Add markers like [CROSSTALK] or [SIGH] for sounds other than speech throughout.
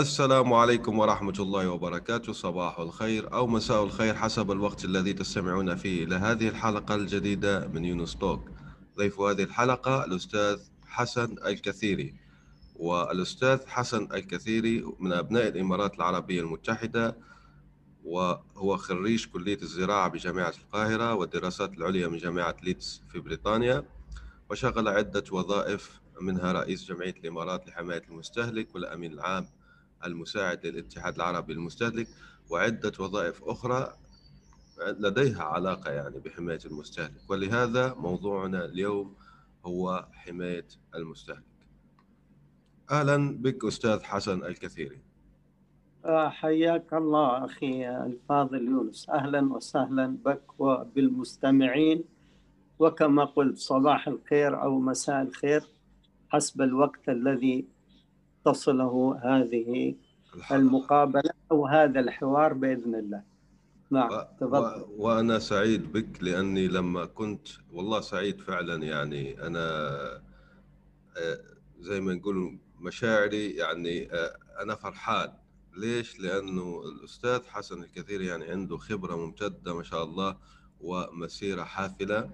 السلام عليكم ورحمة الله وبركاته. صباح الخير أو مساء الخير حسب الوقت الذي تستمعون فيه إلى هذه الحلقة الجديدة من يونس توك. ضيف هذه الحلقة الأستاذ حسن الكثيري. والأستاذ حسن الكثيري من أبناء الإمارات العربية المتحدة وهو خريج كلية الزراعة بجامعة القاهرة والدراسات العليا من جامعة ليدز في بريطانيا وشغل عدة وظائف منها رئيس جمعية الإمارات لحماية المستهلك والأمين العام المساعد للاتحاد العربي للمستهلك وعدة وظائف أخرى لديها علاقة يعني بحماية المستهلك. ولهذا موضوعنا اليوم هو حماية المستهلك. أهلا بك أستاذ حسن الكثيري. آه، حياك الله أخي الفاضل يونس. أهلا وسهلا بك وبالمستمعين. وكما قلت صباح الخير أو مساء الخير حسب الوقت الذي تصله هذه المقابلة أو هذا الحوار بإذن الله. نعم و... تفضل. و... وأنا سعيد بك لأني لما كنت والله سعيد فعلا يعني. أنا آه، زي ما نقول مشاعري يعني آه، أنا فرحان. ليش؟ لأنه الأستاذ حسن الكثير يعني عنده خبرة ممتدة ما شاء الله ومسيرة حافلة.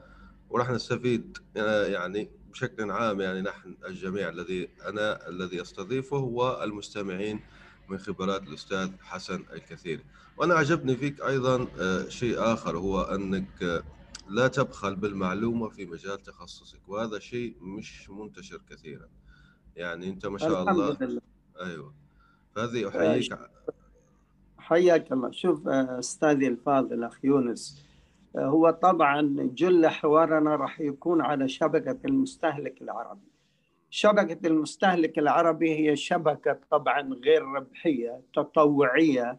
وراح نستفيد آه، يعني بشكل عام يعني نحن الجميع الذي أنا الذي أستضيفه والمستمعين من خبرات الأستاذ حسن الكثير. وأنا عجبني فيك أيضا آه، شيء آخر هو أنك آه، لا تبخل بالمعلومة في مجال تخصصك وهذا شيء مش منتشر كثيرا. يعني أنت ما شاء الله لله. أيوه. فهذه أحييك. حياك الله. شوف أستاذي الفاضل أخ يونس هو طبعا جل حوارنا راح يكون على شبكة المستهلك العربي. شبكة المستهلك العربي هي شبكة طبعا غير ربحية تطوعية.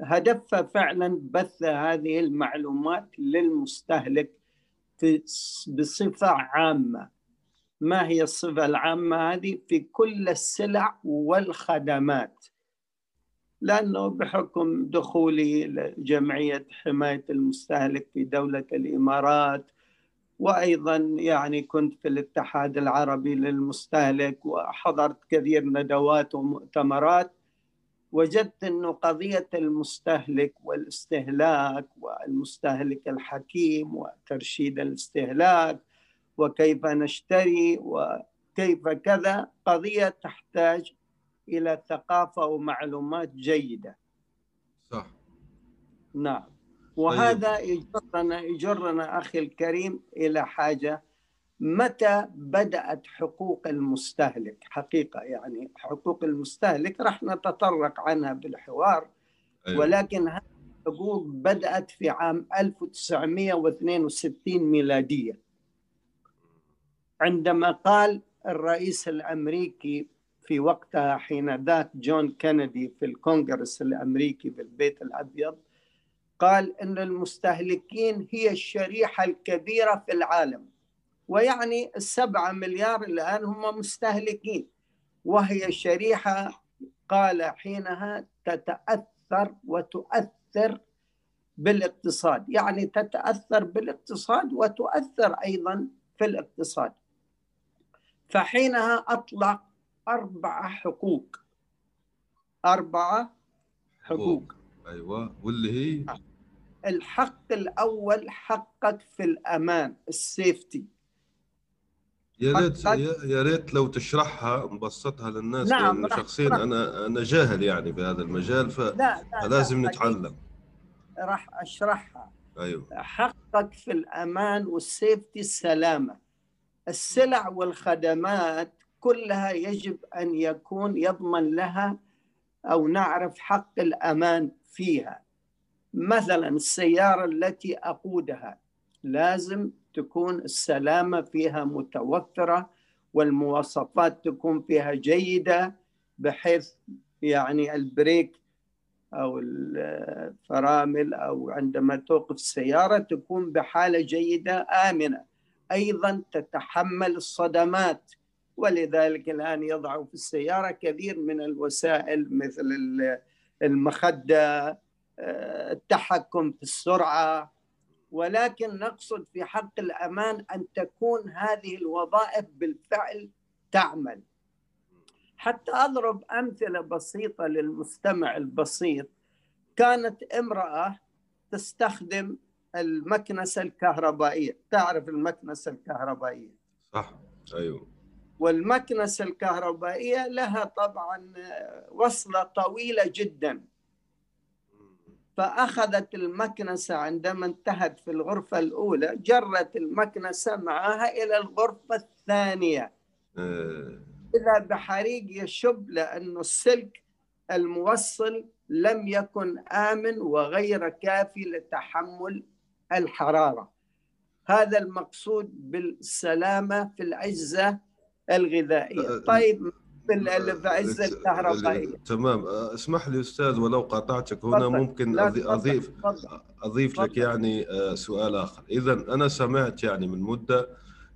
هدفها فعلا بث هذه المعلومات للمستهلك بصفة عامة. ما هي الصفة العامة؟ هذه في كل السلع والخدمات. لأنه بحكم دخولي لجمعية حماية المستهلك في دولة الإمارات وأيضا يعني كنت في الاتحاد العربي للمستهلك وحضرت كثير ندوات ومؤتمرات وجدت أنه قضية المستهلك والاستهلاك والمستهلك الحكيم وترشيد الاستهلاك وكيف نشتري وكيف كذا قضية تحتاج إلى ثقافة ومعلومات جيدة. صح. نعم. وهذا طيب. يجرنا يجرنا أخي الكريم إلى حاجة. متى بدأت حقوق المستهلك؟ حقيقة يعني حقوق المستهلك راح نتطرق عنها بالحوار. أيوة. ولكن هذه الحقوق بدأت في عام 1962 ميلادية. عندما قال الرئيس الأمريكي في وقتها حين ذاك جون كينيدي في الكونغرس الأمريكي في البيت الأبيض قال إن المستهلكين هي الشريحة الكبيرة في العالم ويعني السبعة مليار الآن هم مستهلكين وهي شريحة قال حينها تتأثر وتؤثر بالاقتصاد يعني تتأثر بالاقتصاد وتؤثر أيضا في الاقتصاد. فحينها أطلق أربعة حقوق. أربعة حقوق. أيوة. واللي هي؟ الحق الأول حقك في الأمان السيفتي. يا ريت يا ريت لو تشرحها مبسطها للناس نعم لأن شخصيا أنا أنا جاهل يعني بهذا المجال فلازم نتعلم. راح أشرحها. أيوه. حقك في الأمان والسيفتي السلامه السلع والخدمات كلها يجب أن يكون يضمن لها أو نعرف حق الأمان فيها. مثلا السيارة التي أقودها لازم تكون السلامة فيها متوفرة والمواصفات تكون فيها جيدة بحيث يعني البريك أو الفرامل أو عندما توقف السيارة تكون بحالة جيدة آمنة. أيضا تتحمل الصدمات ولذلك الآن يضع في السيارة كثير من الوسائل مثل المخدة التحكم في السرعة. ولكن نقصد في حق الأمان أن تكون هذه الوظائف بالفعل تعمل. حتى أضرب أمثلة بسيطة للمستمع البسيط. كانت امرأة تستخدم المكنسة الكهربائية. تعرف المكنسة الكهربائية؟ صح أيوه. والمكنسة الكهربائية لها طبعا وصلة طويلة جدا. فأخذت المكنسة عندما انتهت في الغرفة الأولى جرت المكنسة معها إلى الغرفة الثانية. آه. إذا بحريق يشب لأنه السلك الموصل لم يكن آمن وغير كافي لتحمل الحرارة. هذا المقصود بالسلامة في الأجهزة الغذائية آه، طيب في الأجهزة الكهربائية تمام اسمح لي أستاذ ولو قاطعتك هنا. ممكن تفضل. أضيف لك. يعني آه، سؤال آخر إذا أنا سمعت يعني من مدة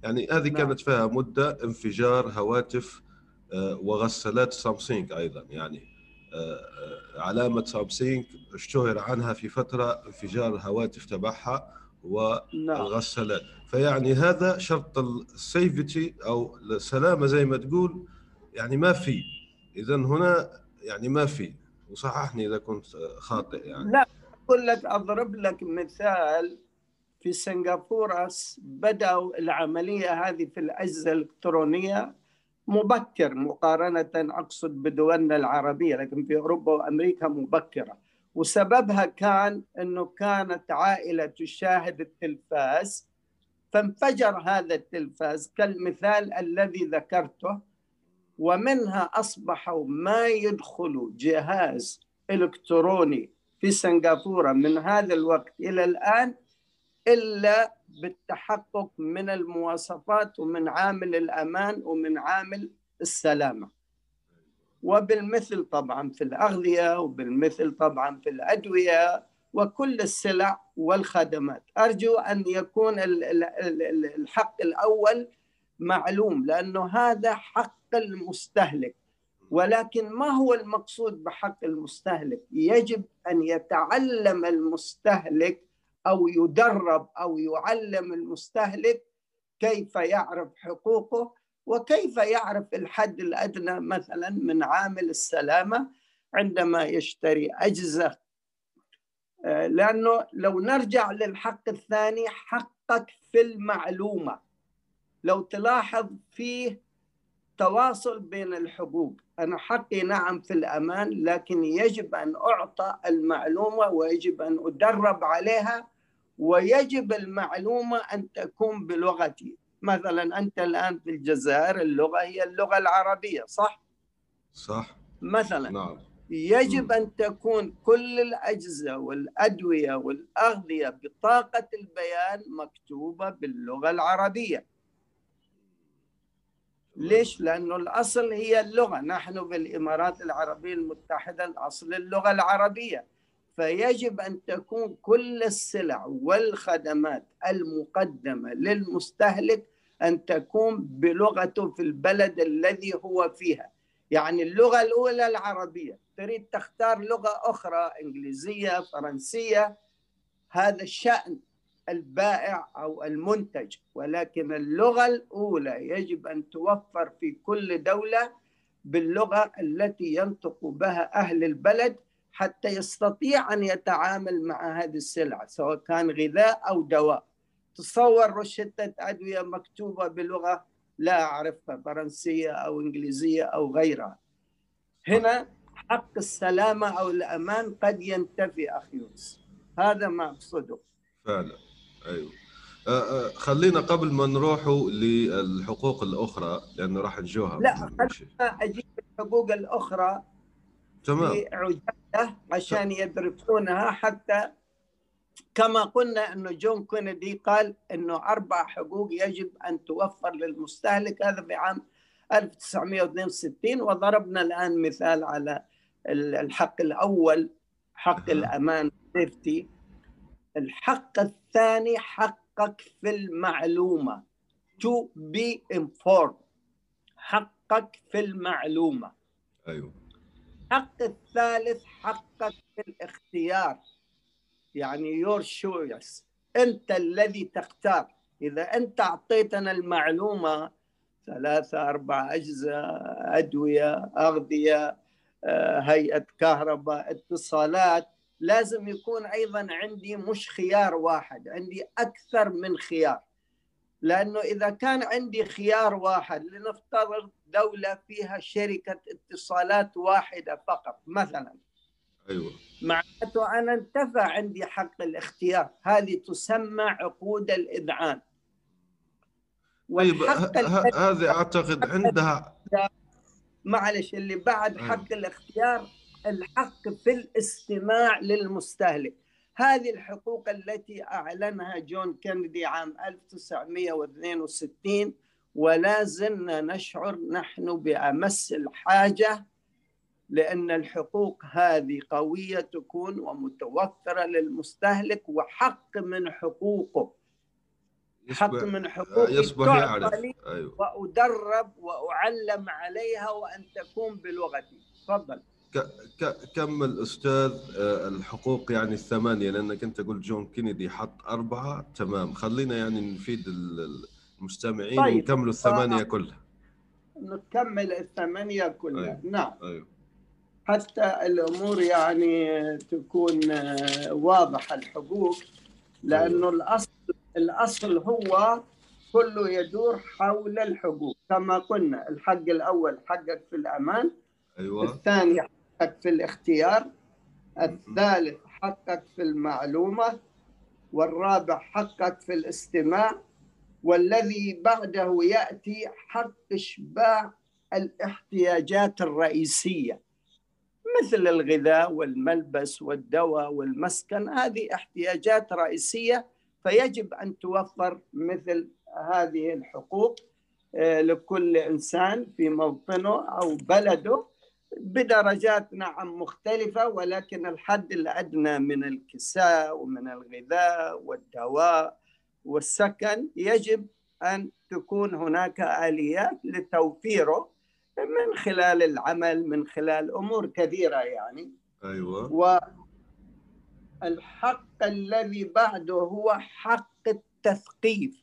يعني هذه نعم. كانت فيها مدة انفجار هواتف آه، وغسالات سامسونج أيضا يعني آه، علامة سامسونج اشتهر عنها في فترة انفجار الهواتف تبعها والغسالات فيعني هذا شرط السيفتي أو السلامة زي ما تقول يعني ما في. إذا هنا يعني ما في. وصححني إذا كنت خاطئ يعني. لا أقول لك أضرب لك مثال. في سنغافورة بدأوا العملية هذه في الأجهزة الإلكترونية مبكر مقارنة أقصد بدولنا العربية. لكن في أوروبا وأمريكا مبكرة. وسببها كان أنه كانت عائلة تشاهد التلفاز فانفجر هذا التلفاز كالمثال الذي ذكرته ومنها أصبحوا ما يدخل جهاز إلكتروني في سنغافورة من هذا الوقت إلى الآن إلا بالتحقق من المواصفات ومن عامل الأمان ومن عامل السلامة. وبالمثل طبعا في الأغذية وبالمثل طبعا في الأدوية وكل السلع والخدمات. أرجو أن يكون ال- ال- ال- الحق الأول معلوم لأنه هذا حق المستهلك. ولكن ما هو المقصود بحق المستهلك؟ يجب أن يتعلم المستهلك أو يدرب أو يعلم المستهلك كيف يعرف حقوقه وكيف يعرف الحد الأدنى مثلا من عامل السلامة عندما يشتري أجهزة آه، لأنه لو نرجع للحق الثاني حقك في المعلومة. لو تلاحظ فيه تواصل بين الحقوق. أنا حقي نعم في الأمان لكن يجب أن أعطى المعلومة ويجب أن أدرب عليها ويجب المعلومة أن تكون بلغتي. مثلا أنت الآن في الجزائر اللغة هي اللغة العربية صح؟ صح. مثلا نعم. يجب أن تكون كل الأجهزة والأدوية والأغذية بطاقة البيان مكتوبة باللغة العربية. ليش؟ لأنه الأصل هي اللغة. نحن في الإمارات العربية المتحدة الأصل اللغة العربية. فيجب أن تكون كل السلع والخدمات المقدمة للمستهلك أن تكون بلغته في البلد الذي هو فيها. يعني اللغة الأولى العربية. تريد تختار لغة أخرى إنجليزية فرنسية. هذا الشأن البائع أو المنتج. ولكن اللغة الأولى يجب أن توفر في كل دولة باللغة التي ينطق بها أهل البلد حتى يستطيع أن يتعامل مع هذه السلعة سواء كان غذاء أو دواء. تصور روشتة أدوية مكتوبة بلغة لا أعرفها فرنسية أو إنجليزية أو غيرها. هنا حق السلامة أو الأمان قد ينتفي أخي يونس. هذا ما أقصده. فعلا. أيوه. آه، آه، خلينا قبل ما نروحوا للحقوق الأخرى لأنه راح نجوها لا، شيء. أجيب الحقوق الأخرى تمام. في عجالة عشان يدركونها حتى كما قلنا أنه جون كينيدي قال أنه أربع حقوق يجب أن توفر للمستهلك هذا في عام 1962 وضربنا الآن مثال على الحق الأول حق الأمان سيفتي. الحق الثاني حقك في المعلومة to be informed. حقك في المعلومة. أيوه. الحق الثالث حقك في الاختيار. يعني your choice. أنت الذي تختار. إذا أنت أعطيتنا المعلومة ثلاثة أربع أجزاء أدوية أغذية آه، هيئة كهرباء اتصالات لازم يكون أيضا عندي مش خيار واحد عندي أكثر من خيار. لأنه إذا كان عندي خيار واحد لنفترض دولة فيها شركة اتصالات واحدة فقط مثلا. أيوه. معناته أنا انتفى عندي حق الاختيار. هذه تسمى عقود الإذعان. طيب هذه أعتقد عندها معلش اللي بعد أيوة. حق الاختيار الحق في الاستماع للمستهلك. هذه الحقوق التي أعلنها جون كينيدي عام 1962 ولا زلنا نشعر نحن بأمس الحاجة لأن الحقوق هذه قوية تكون ومتوفرة للمستهلك وحق من حقوقه. حق من حقوقه يصبح يعرف. أيوه. وأدرب وأعلم عليها وأن تكون بلغتي. تفضل. كمل أستاذ آه، الحقوق يعني الثمانية لأنك أنت قلت جون كينيدي حط أربعة تمام. خلينا يعني نفيد المستمعين طيب. ونكملوا الثمانية كلها. نكمل الثمانية كلها. أيوه. نعم. أيوه. حتى الأمور يعني تكون واضحة الحقوق لأنه الأصل الأصل هو كله يدور حول الحقوق كما قلنا الحق الأول حقك في الأمان أيوه. الثاني حقك في الاختيار الثالث حقك في المعلومة والرابع حقك في الاستماع والذي بعده يأتي حق إشباع الاحتياجات الرئيسية. مثل الغذاء والملبس والدواء والمسكن هذه احتياجات رئيسية فيجب أن توفر مثل هذه الحقوق آه، لكل إنسان في موطنه أو بلده بدرجات نعم مختلفة ولكن الحد الأدنى من الكساء ومن الغذاء والدواء والسكن يجب أن تكون هناك آليات لتوفيره من خلال العمل من خلال أمور كثيرة يعني. أيوه. والحق الذي بعده هو حق التثقيف.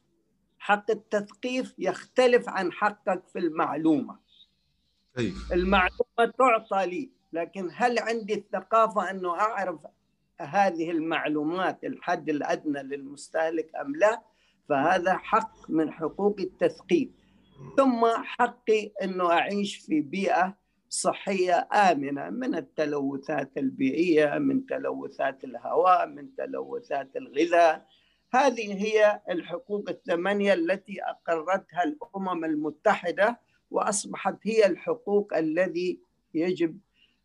حق التثقيف يختلف عن حقك في المعلومة. كيف؟ المعلومة تعطى لي لكن هل عندي الثقافة انه أعرف هذه المعلومات الحد الأدنى للمستهلك أم لا؟ فهذا حق من حقوق التثقيف. ثم حقي أنه أعيش في بيئة صحية آمنة من التلوثات البيئية من تلوثات الهواء من تلوثات الغذاء. هذه هي الحقوق الثمانية التي أقرتها الأمم المتحدة وأصبحت هي الحقوق الذي يجب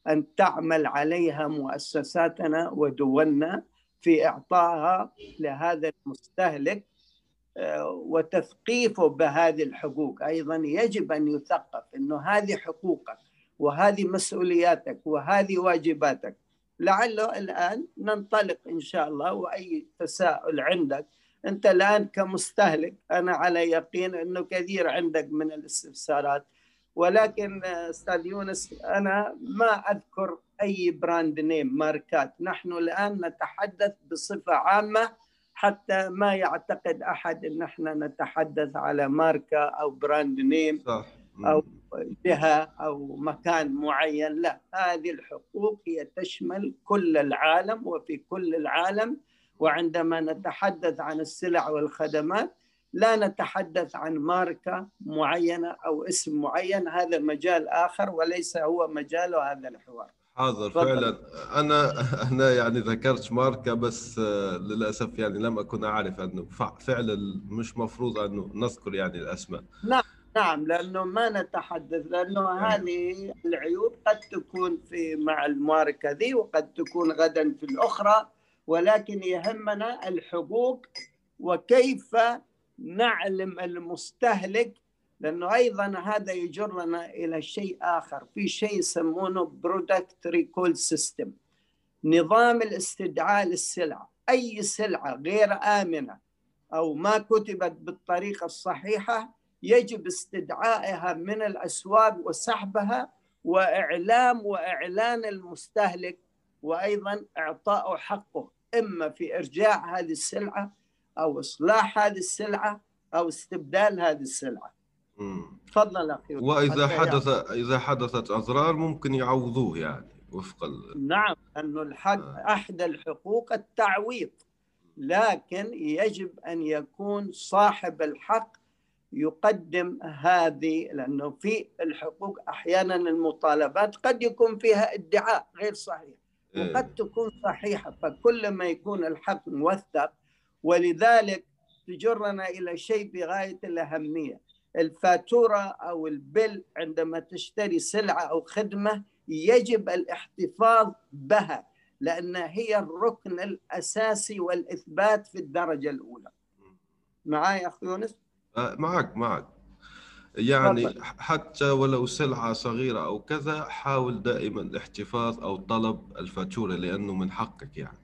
أن تعمل عليها مؤسساتنا ودولنا في إعطائها لهذا المستهلك. وتثقيفه بهذه الحقوق. أيضا يجب أن يثقف إنه هذه حقوقك وهذه مسؤولياتك وهذه واجباتك. لعله الآن ننطلق إن شاء الله وأي تساؤل عندك أنت الآن كمستهلك أنا على يقين إنه كثير عندك من الاستفسارات. ولكن أستاذ يونس أنا ما أذكر أي brand name ماركات. نحن الآن نتحدث بصفة عامة حتى ما يعتقد أحد إن إحنا نتحدث على ماركة أو brand name صح. أو جهة أو مكان معين. لا هذه الحقوق هي تشمل كل العالم وفي كل العالم. وعندما نتحدث عن السلع والخدمات لا نتحدث عن ماركة معينة أو اسم معين. هذا مجال آخر وليس هو مجال هذا الحوار. حاضر فعلا. أنا [LAUGHS] أنا يعني ذكرت ماركة بس آه، للأسف يعني لم أكن أعرف أنه فعلا مش مفروض أنه نذكر يعني الأسماء. نعم نعم لأنه ما نتحدث لأنه نعم. هذه العيوب قد تكون في مع الماركة ذي وقد تكون غدا في الأخرى ولكن يهمنا الحقوق وكيف نعلم المستهلك لأنه أيضا هذا يجرنا إلى شيء آخر. في شيء يسمونه product recall system نظام الاستدعاء للسلعة. أي سلعة غير آمنة أو ما كتبت بالطريقة الصحيحة يجب استدعائها من الأسواق وسحبها وإعلام وإعلان المستهلك وأيضا اعطائه حقه. إما في إرجاع هذه السلعة أو إصلاح هذه السلعة أو استبدال هذه السلعة. تفضل أخي وإذا حدث يعني. إذا حدثت اضرار ممكن يعوضوه يعني وفق ال... نعم انه الحق آه. أحد الحقوق التعويض لكن يجب أن يكون صاحب الحق يقدم هذه لأنه في الحقوق أحيانا المطالبات قد يكون فيها ادعاء غير صحيح إيه. وقد تكون صحيحة فكل ما يكون الحق موثق ولذلك تجرنا إلى شيء بغاية الأهمية الفاتورة أو البل عندما تشتري سلعة أو خدمة يجب الاحتفاظ بها لانها هي الركن الأساسي والإثبات في الدرجة الأولى. معي أخ يونس؟ آه، معك معك. يعني. حتى ولو سلعة صغيرة أو كذا حاول دائما الاحتفاظ أو طلب الفاتورة لأنه من حقك يعني.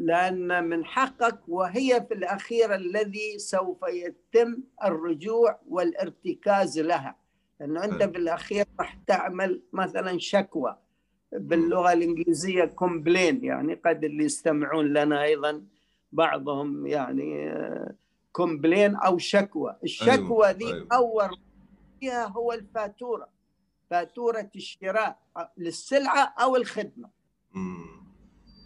لأن من حقك وهي في الأخير الذي سوف يتم الرجوع والارتكاز لها. لأنه أنت في الأخير راح تعمل مثلا شكوى. باللغة الإنجليزية complaint يعني قد اللي يستمعون لنا أيضا بعضهم يعني complaint أو شكوى. الشكوى أيوة. ذي أيوة. أول فيها هو الفاتورة. فاتورة الشراء للسلعة أو الخدمة. مم.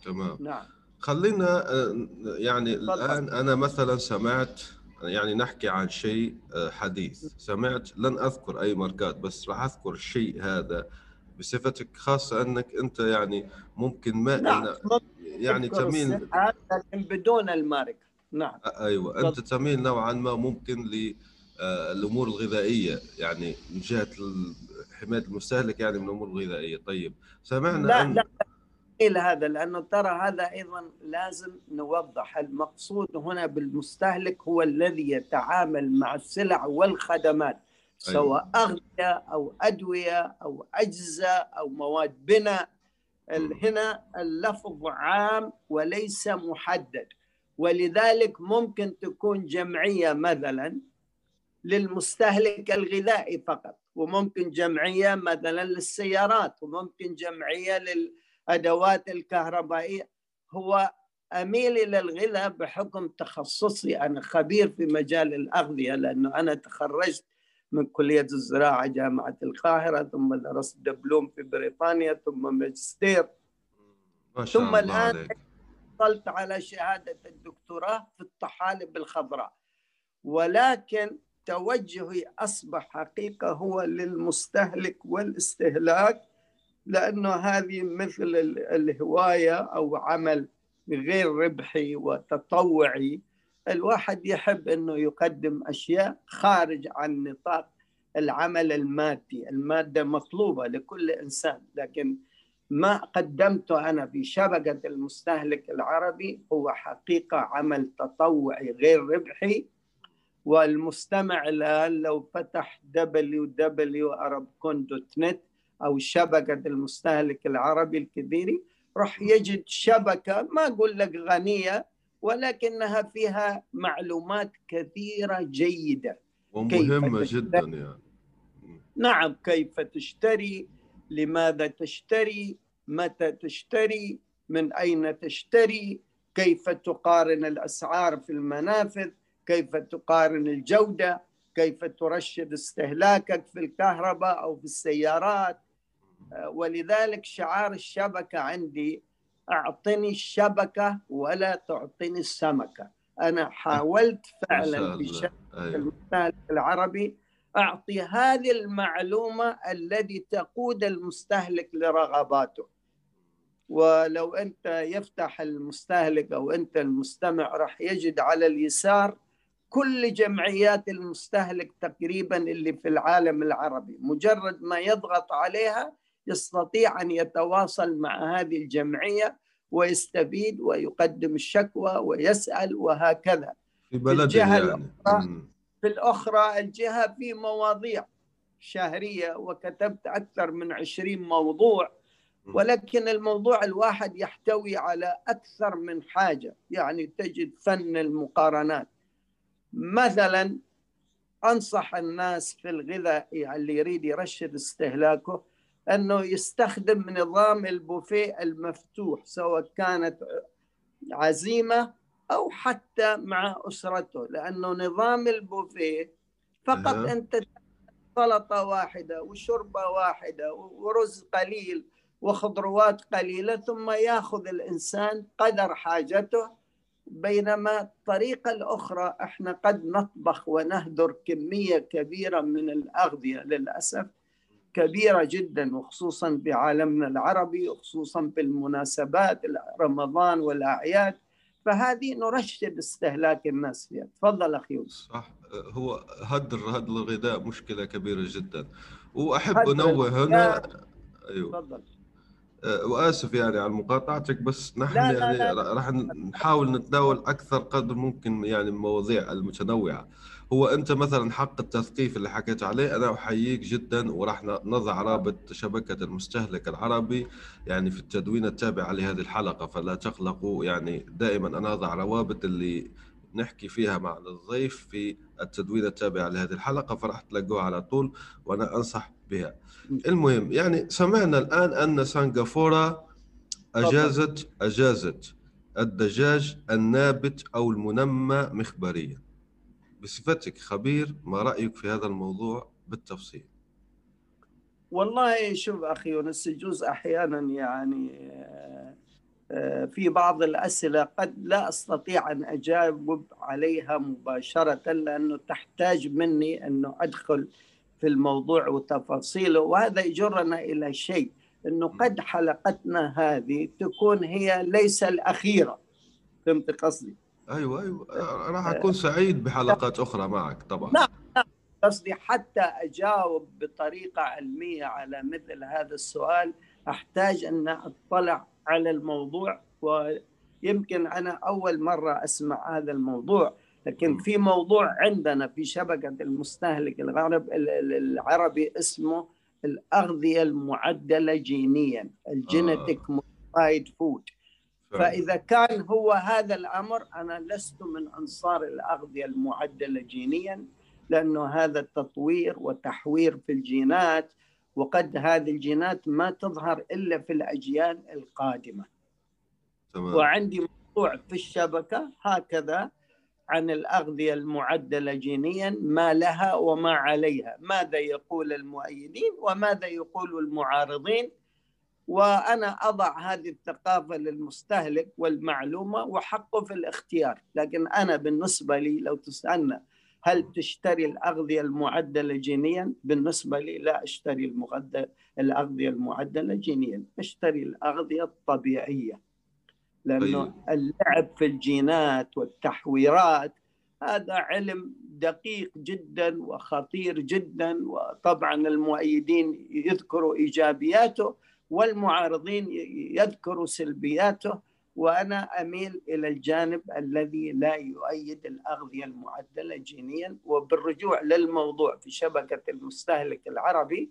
تمام. نعم. خلينا آه، يعني الآن أنا مثلا سمعت يعني نحكي عن شيء آه، حديث. سمعت لن أذكر أي ماركات بس راح أذكر الشيء هذا بصفتك خاصة أنك أنت يعني ممكن ما نعم. يعني تميل لكن بدون الماركة نعم. أيوة. أنت تميل نوعا ما ممكن للأمور الغذائية يعني من جهة حماية المستهلك يعني من الأمور الغذائية. طيب سمعنا لا أن... لا. إلى هذا لأنه ترى هذا أيضا لازم نوضح. المقصود هنا بالمستهلك هو الذي يتعامل مع السلع والخدمات سواء أيوة. أغذية أو أدوية أو أجهزة أو مواد بناء. هنا اللفظ عام وليس محدد. ولذلك ممكن تكون جمعية مثلا للمستهلك الغذائي فقط وممكن جمعية مثلا للسيارات وممكن جمعية للأدوات الكهربائية. هو أميل إلى الغذاء بحكم تخصصي. أنا خبير في مجال الأغذية لأنه أنا تخرجت من كلية الزراعة جامعة القاهرة ثم درست دبلوم في بريطانيا ثم ماجستير. ما شاء ثم الله الآن حصلت على شهادة الدكتوراه في الطحالب الخضراء. ولكن توجهي أصبح حقيقة هو للمستهلك والاستهلاك لأنه هذه مثل الهواية أو عمل غير ربحي وتطوعي. الواحد يحب إنه يقدم أشياء خارج عن نطاق العمل المادي، المادة مطلوبة لكل إنسان، لكن ما قدمته أنا في شبكة المستهلك العربي هو حقيقة عمل تطوعي غير ربحي. والمستمع الآن لو فتح www.arabcon.net أو شبكة المستهلك العربي الكبيري راح يجد شبكة ما أقول لك غنية ولكنها فيها معلومات كثيرة جيدة. ومهمة جدا يعني. نعم كيف تشتري؟ لماذا تشتري؟ متى تشتري؟ من أين تشتري؟ كيف تقارن الأسعار في المنافذ؟ كيف تقارن الجودة؟ كيف ترشد استهلاكك في الكهرباء أو في السيارات؟ ولذلك شعار الشبكة عندي أعطني الشبكة ولا تعطيني السمكة. أنا حاولت [LAUGHS] فعلا في شبكه أيوه. العربي أعطي هذه المعلومة الذي تقود المستهلك لرغباته. ولو أنت يفتح المستهلك أو أنت المستمع راح يجد على اليسار كل جمعيات المستهلك تقريبا اللي في العالم العربي. مجرد ما يضغط عليها يستطيع أن يتواصل مع هذه الجمعية ويستفيد ويقدم الشكوى ويسأل وهكذا. في بلده يعني. في الأخرى الجهة في مواضيع شهرية وكتبت أكثر من عشرين موضوع ولكن الموضوع الواحد يحتوي على أكثر من حاجة يعني تجد فن المقارنات. مثلا أنصح الناس في الغذاء اللي يريد يرشد استهلاكه أنه يستخدم نظام البوفيه المفتوح سواء كانت عزيمة أو حتى مع أسرته لأنه نظام البوفيه فقط أه. أنت سلطة واحدة وشربة واحدة ورز قليل وخضروات قليلة ثم يأخذ الإنسان قدر حاجته بينما الطريقة الأخرى إحنا قد نطبخ ونهدر كمية كبيرة من الأغذية للأسف كبيرة جدا وخصوصا بعالمنا العربي وخصوصا بالمناسبات رمضان والأعياد. فهذه نرشد استهلاك الناس فيها. تفضل أخي يوسف. صح. هو هدر هدر الغذاء مشكلة كبيرة جدا. وأحب أنوه هنا. أيوه. تفضل. أه، وآسف يعني على مقاطعتك بس نحن لا يعني لا لا. راح نحاول نتناول أكثر قدر ممكن يعني المواضيع المتنوعة. هو أنت مثلا حق التثقيف اللي حكيت عليه أنا أحييك جدا وراح نضع رابط شبكة المستهلك العربي يعني في التدوين التابع لهذه الحلقة فلا تقلقوا يعني دائما أنا أضع روابط اللي نحكي فيها مع الضيف في التدوين التابع لهذه الحلقة فراح تلاقوها على طول وأنا أنصح بها. المهم يعني سمعنا الآن أن سنغافورة أجازت أجازت الدجاج النابت أو المنمى مخبريا. بصفتك خبير ما رأيك في هذا الموضوع بالتفصيل؟ والله شوف أخي يونس يجوز أحيانا يعني آه، في بعض الأسئلة قد لا أستطيع أن أجاوب عليها مباشرة لأنه تحتاج مني انه أدخل في الموضوع وتفاصيله وهذا يجرنا إلى شيء أنه قد حلقتنا هذه تكون هي ليس الأخيرة فهمت قصدي؟ أيوه أيوه. راح أكون سعيد بحلقات أخرى معك طبعا. نعم قصدي حتى أجاوب بطريقة علمية على مثل هذا السؤال. أحتاج أن أطلع على الموضوع ويمكن أنا أول مرة أسمع هذا الموضوع. لكن في موضوع عندنا في شبكة المستهلك المغرب العربي اسمه الأغذية المعدلة جينيا ال genetic modified food فإذا كان هو هذا الأمر أنا لست من أنصار الأغذية المعدلة جينيا لأنه هذا التطوير وتحوير في الجينات وقد هذه الجينات ما تظهر إلا في الأجيال القادمة. تمام. وعندي موضوع في الشبكة هكذا عن الأغذية المعدلة جينيا ما لها وما عليها. ماذا يقول المؤيدين وماذا يقول المعارضين؟ وأنا أضع هذه الثقافة للمستهلك والمعلومة وحقه في الاختيار. لكن أنا بالنسبة لي لو تسألنا هل تشتري الأغذية المعدلة جينيا؟ بالنسبة لي لا أشتري المغدل الأغذية المعدلة جينيا. أشتري الأغذية الطبيعية لأنه طيب. اللعب في الجينات والتحويرات هذا علم دقيق جدا وخطير جدا. وطبعا المؤيدين يذكروا إيجابياته. والمعارضين يذكروا سلبياته وأنا أميل إلى الجانب الذي لا يؤيد الأغذية المعدلة جينيا وبالرجوع للموضوع في شبكة المستهلك العربي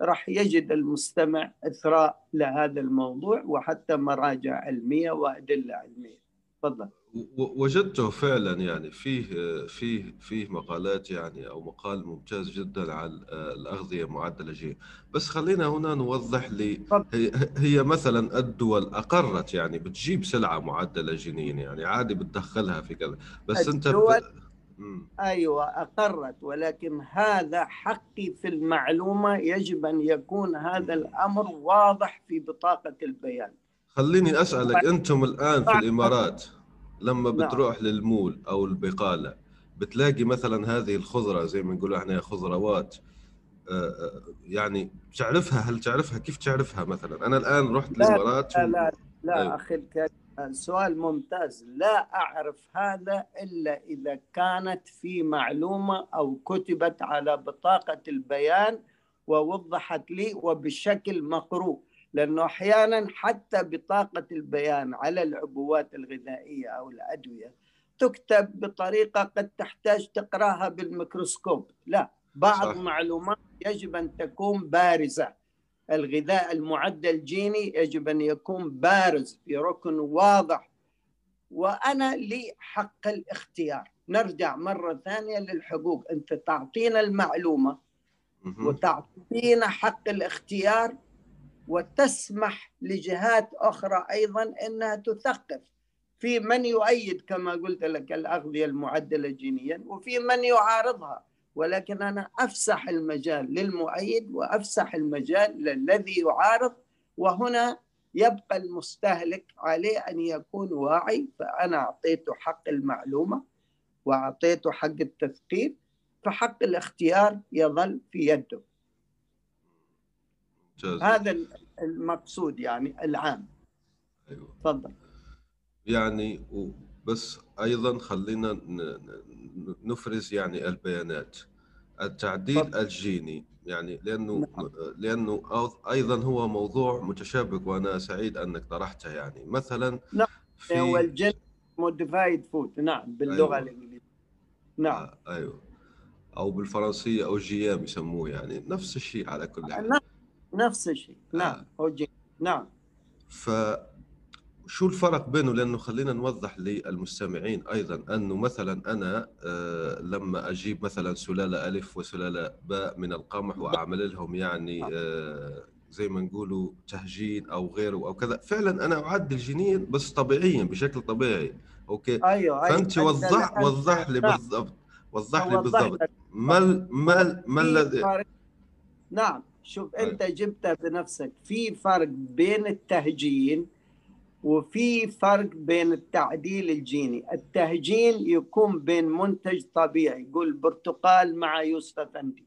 راح يجد المستمع إثراء لهذا الموضوع وحتى مراجع علمية وأدلة علمية. تفضل. وجدته فعلا يعني فيه فيه فيه مقالات يعني أو مقال ممتاز جدا عن الأغذية معدله جين بس خلينا هنا نوضح لي هي, هي مثلا الدول أقرت يعني بتجيب سلعة معدلة جينيا يعني عادي بتدخلها في كذا بس أنت بت... أيوه أقرت ولكن هذا حقي في المعلومة يجب أن يكون هذا الأمر واضح في بطاقة البيان. خليني أسألك أنتم الآن في الإمارات لما نعم. بتروح نعم. للمول أو البقالة بتلاقي مثلا هذه الخضرة زي ما نقول إحنا خضروات آه، آه، يعني تعرفها هل تعرفها كيف تعرفها مثلا أنا الآن رحت الامارات لا لا لا أيوه. أخي الكريم سؤال ممتاز لا أعرف هذا إلا إذا كانت في معلومة أو كتبت على بطاقة البيان ووضحت لي وبشكل مقروء لأنه أحيانا حتى بطاقة البيان على العبوات الغذائية أو الأدوية تكتب بطريقة قد تحتاج تقراها بالميكروسكوب. لا بعض صح. معلومات يجب أن تكون بارزة. الغذاء المعدل جيني يجب أن يكون بارز في ركن واضح. وأنا لي حق الاختيار. نرجع مرة ثانية للحقوق. أنت تعطينا المعلومة وتعطينا حق الاختيار وتسمح لجهات أخرى أيضا أنها تثقف في من يؤيد كما قلت لك الأغذية المعدلة جينيا وفي من يعارضها. ولكن أنا أفسح المجال للمؤيد وأفسح المجال للذي يعارض وهنا يبقى المستهلك عليه أن يكون واعي فأنا أعطيته حق المعلومة وأعطيته حق التثقيف فحق الاختيار يظل في يده. جزء. هذا المقصود يعني العام. أيوه. تفضل. يعني بس أيضا خلينا نفرز يعني البيانات. التعديل فضل. الجيني يعني لأنه نعم. لأنه أيضا هو موضوع متشابك وأنا سعيد أنك طرحته يعني. مثلا نعم. في هو ال gene modified food نعم باللغة أيوة. الإنجليزية. نعم. آه أيوه. أو بالفرنسية أو GM يسموه يعني. نفس الشيء على كل حال. نعم. نفس الشيء. نعم آه. هو G نعم. ف شو الفرق بينه؟ لأنه خلينا نوضح للمستمعين أيضا أنه مثلا أنا آه، لما أجيب مثلا سلالة ألف وسلالة باء من القمح وأعمل لهم يعني آه، زي ما نقولوا تهجين أو غيره أو كذا فعلا أنا أعدل جينيا بس طبيعيا بشكل طبيعي. أوكي؟ أيوه, أيوة. فأنت وضح وضح لي. بالضبط وضح لي بالضبط. ما ما ما الذي نعم. شوف أيوة. أنت جبتها بنفسك. في فرق بين التهجين وفي فرق بين التعديل الجيني. التهجين يكون بين منتج طبيعي قول برتقال مع يوسف افندي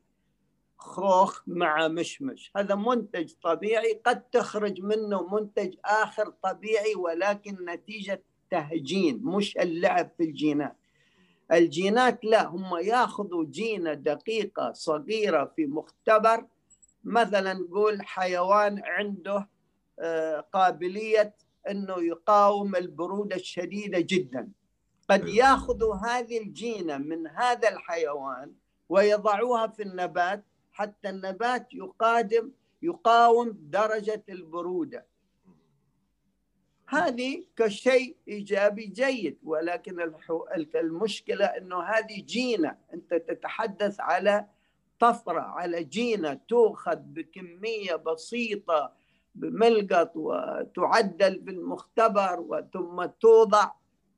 خوخ مع مشمش. هذا منتج طبيعي قد تخرج منه منتج آخر طبيعي ولكن نتيجة تهجين مش اللعب في الجينات. الجينات لا هم ياخذوا جينة دقيقة صغيرة في مختبر مثلا نقول حيوان عنده آه، قابلية إنه يقاوم البرودة الشديدة جدا قد أيوة. ياخذوا هذه الجينة من هذا الحيوان ويضعوها في النبات حتى النبات يقادم يقاوم درجة البرودة هذه كشيء إيجابي جيد ولكن المشكلة إنه هذه جينة أنت تتحدث على طفره على جينة تؤخذ بكمية بسيطة بملقط وتعدل بالمختبر ثم توضع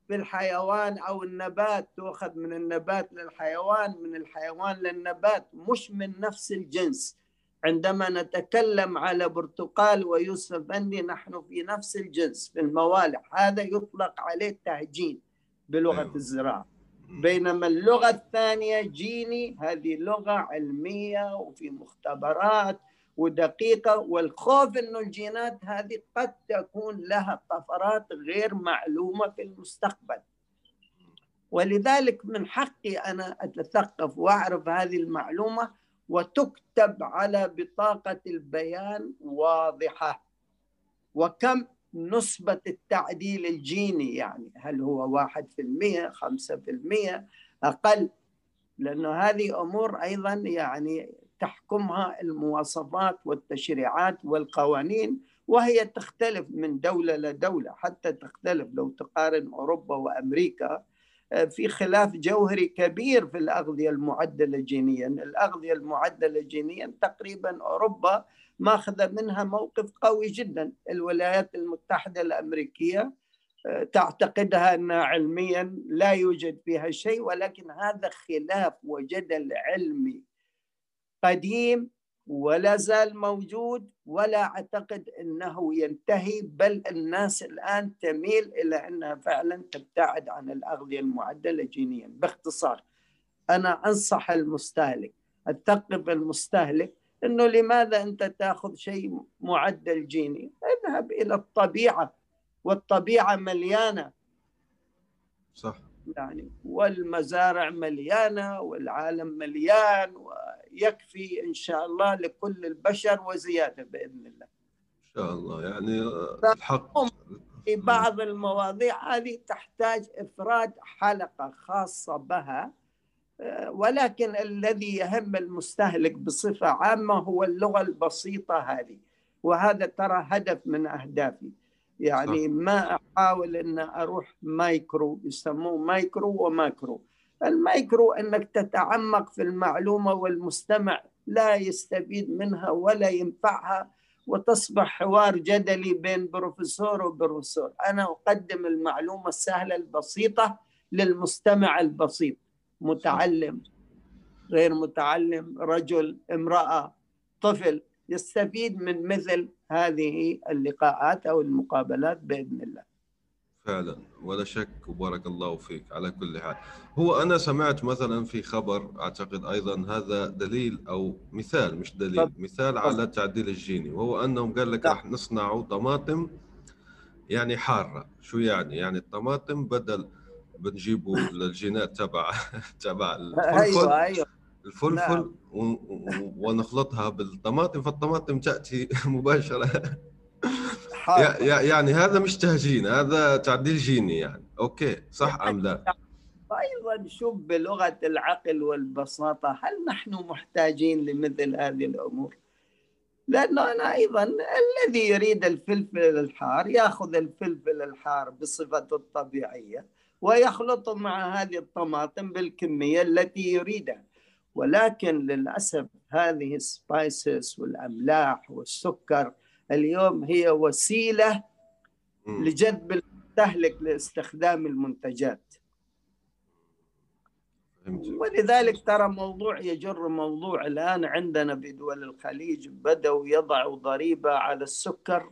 في الحيوان أو النبات تؤخذ من النبات للحيوان من الحيوان للنبات مش من نفس الجنس. عندما نتكلم على برتقال ويوسف بندي نحن في نفس الجنس في الموالح. هذا يطلق عليه تهجين بلغة أيوه. الزراعة. بينما اللغة الثانية جيني هذه لغة علمية وفي مختبرات ودقيقة والخوف أنه الجينات هذه قد تكون لها طفرات غير معلومة في المستقبل. ولذلك من حقي أنا أتثقف وأعرف هذه المعلومة وتكتب على بطاقة البيان واضحة. وكم نسبة التعديل الجيني يعني هل هو واحد في المية خمسة في المية أقل لأنه هذه أمور أيضا يعني تحكمها المواصفات والتشريعات والقوانين وهي تختلف من دولة لدولة حتى تختلف لو تقارن أوروبا وأمريكا آه، في خلاف جوهري كبير في الأغذية المعدلة جينيا. الأغذية المعدلة جينيا تقريبا أوروبا ماخذة منها موقف قوي جدا. الولايات المتحدة الأمريكية آه، تعتقدها أنها علميا لا يوجد فيها شيء ولكن هذا خلاف وجدل علمي قديم ولا زال موجود ولا أعتقد أنه ينتهي بل الناس الآن تميل إلى أنها فعلا تبتعد عن الأغذية المعدلة جينيا. باختصار أنا أنصح المستهلك أثقف المستهلك إنه لماذا أنت تأخذ شيء معدل جيني؟ اذهب إلى الطبيعة والطبيعة مليانة. صح. يعني والمزارع مليانة والعالم مليان ويكفي إن شاء الله لكل البشر وزيادة بإذن الله. إن شاء الله. يعني الحق. في بعض المواضيع هذه تحتاج إفراد حلقة خاصة بها. ولكن الذي يهم المستهلك بصفة عامة هو اللغة البسيطة هذه. وهذا ترى هدف من أهدافي. يعني ما أحاول إن أروح مايكرو يسموه micro و macro. ال micro إنك تتعمق في المعلومة والمستمع لا يستفيد منها ولا ينفعها وتصبح حوار جدلي بين بروفيسور وبروفيسور. أنا أقدم المعلومة السهلة البسيطة للمستمع البسيط. متعلم غير متعلم رجل امرأة طفل يستفيد من مثل هذه اللقاءات أو المقابلات بإذن الله. فعلا. ولا شك وبارك الله فيك على كل حال. هو أنا سمعت مثلا في خبر أعتقد أيضا هذا دليل أو مثال مش دليل مثال على التعديل الجيني. وهو أنهم قال لك راح نصنع طماطم يعني حارة. شو يعني؟ يعني الطماطم بدل بنجيبوا الجينات تبع [LAUGHS] تبع الفلفل أيوه أيوه. الفلفل نعم. ونخلطها بالطماطم فالطماطم تأتي [LAUGHS] مباشرة. يعني هذا مش تهجين هذا تعديل جيني يعني. أوكي صح أم لا؟ أيضا شوف بلغة العقل والبساطة هل نحن محتاجين لمثل هذه الأمور؟ لأنه أنا أيضا الذي يريد الفلفل الحار يأخذ الفلفل الحار بصفته الطبيعية. ويخلط مع هذه الطماطم بالكمية التي يريدها. ولكن للأسف هذه السبايسز والأملاح والسكر اليوم هي وسيلة لجذب المستهلك لاستخدام المنتجات. ولذلك ترى موضوع يجر موضوع الآن عندنا في دول الخليج بدأوا يضعوا ضريبة على السكر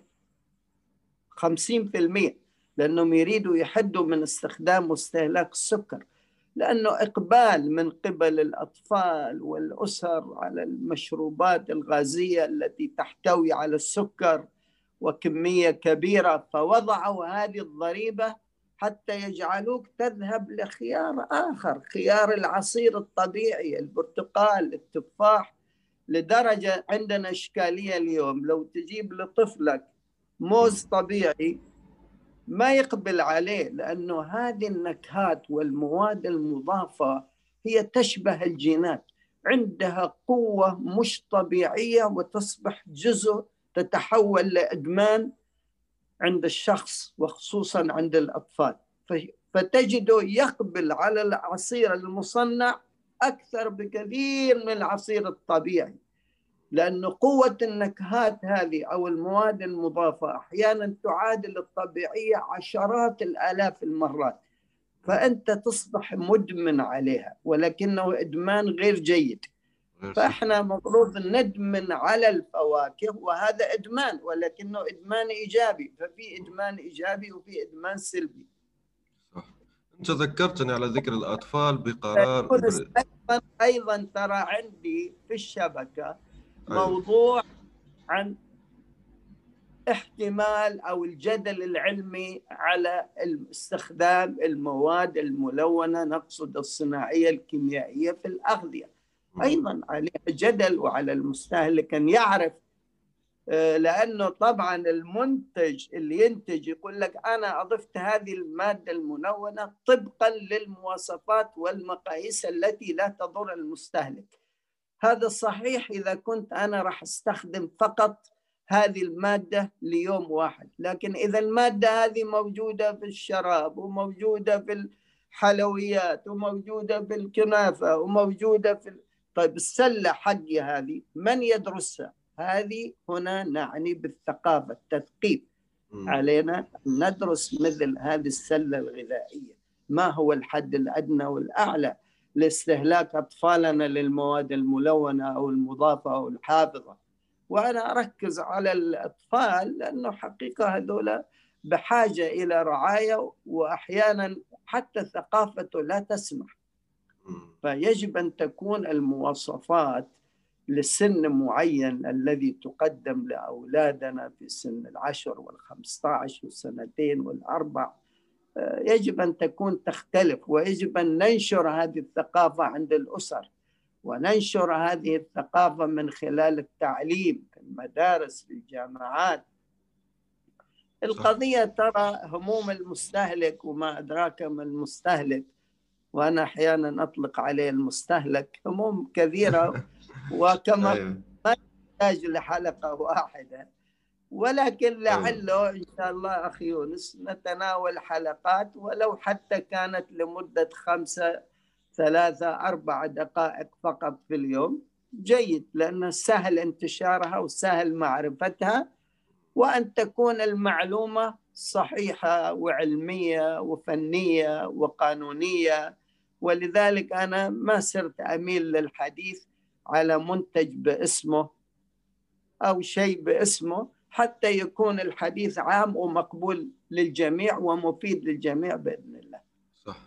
50% لأنهم يريدوا يحدوا من استخدام واستهلاك السكر لأنه إقبال من قبل الأطفال والأسر على المشروبات الغازية التي تحتوي على السكر وكمية كبيرة فوضعوا هذه الضريبة حتى يجعلوك تذهب لخيار آخر خيار العصير الطبيعي البرتقال التفاح لدرجة عندنا إشكالية اليوم. لو تجيب لطفلك موز طبيعي ما يقبل عليه لأنه هذه النكهات والمواد المضافة هي تشبه الجينات. عندها قوة مش طبيعيه وتصبح جزء تتحول لإدمان عند الشخص وخصوصا عند الأطفال. فتجده يقبل على العصير المصنع أكثر بكثير من العصير الطبيعي. لأن قوة النكهات هذه أو المواد المضافة أحيانا تعادل الطبيعية عشرات الآلاف المرات فأنت تصبح مدمن عليها ولكنه إدمان غير جيد. فإحنا مفروض ندمن على الفواكه وهذا إدمان ولكنه إدمان إيجابي ففي إدمان إيجابي وفي إدمان سلبي. صح. أنت ذكرتني على ذكر الأطفال بقرار أيضا, ترى عندي في الشبكة. موضوع عن احتمال أو الجدل العلمي على استخدام المواد الملونة نقصد الصناعية الكيميائية في الأغذية. أيضا عليها جدل وعلى المستهلك ان يعرف آه، لأنه طبعا المنتج اللي ينتج يقول لك أنا أضفت هذه المادة الملونة طبقا للمواصفات والمقاييس التي لا تضر المستهلك. هذا صحيح إذا كنت أنا راح أستخدم فقط هذه المادة ليوم واحد. لكن إذا المادة هذه موجودة في الشراب وموجودة في الحلويات وموجودة في الكنافة وموجودة في طيب السلة حقي هذه من يدرسها؟ هذه هنا نعني بالثقافة التثقيف. علينا ندرس مثل هذه السلة الغذائية. ما هو الحد الأدنى والأعلى؟ لاستهلاك أطفالنا للمواد الملونة أو المضافة أو الحافظة. وأنا أركز على الأطفال لأنه حقيقة هذول بحاجة إلى رعاية وأحيانا حتى ثقافته لا تسمح. فيجب أن تكون المواصفات لسن معين الذي تقدم لأولادنا في سن العشر والخمسة عشر والسنتين والأربع. يجب أن تكون تختلف ويجب أن ننشر هذه الثقافة عند الأسر وننشر هذه الثقافة من خلال التعليم في المدارس في الجامعات. القضية ترى هموم المستهلك وما أدراك ما المستهلك وأنا أحيانا أطلق عليه المستهلك هموم كثيرة [LAUGHS] وكما أيوة. ما يحتاج لحلقة واحدة. ولكن لعله إن شاء الله أخي يونس نتناول حلقات ولو حتى كانت لمدة خمسة ثلاثة أربع دقائق فقط في اليوم. جيد لأنه سهل انتشارها وسهل معرفتها وأن تكون المعلومة صحيحة وعلمية وفنية وقانونية. ولذلك أنا ما صرت أميل للحديث على منتج باسمه أو شيء باسمه. حتى يكون الحديث عام ومقبول للجميع ومفيد للجميع بإذن الله. صح.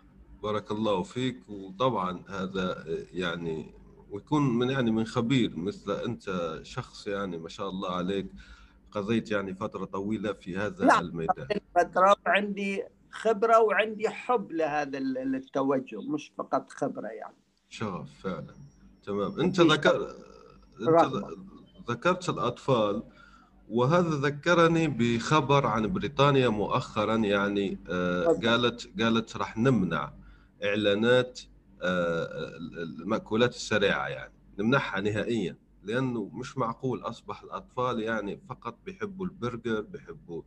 بارك الله فيك. وطبعا هذا يعني ويكون من يعني من خبير مثل أنت شخص يعني ما شاء الله عليك. قضيت يعني فترة طويلة في هذا نعم. الميدان. فترة وعندي خبرة وعندي حب لهذا التوجه مش فقط خبرة يعني. شغف فعلا. تمام. أنت ذكر أنت. ذكرت الأطفال. وهذا ذكرني بخبر عن بريطانيا مؤخرا يعني آه،. قالت قالت راح نمنع إعلانات آه، المأكولات السريعة يعني نمنعها نهائيا لأنه مش معقول أصبح الأطفال يعني فقط بيحبوا البرجر بيحبوا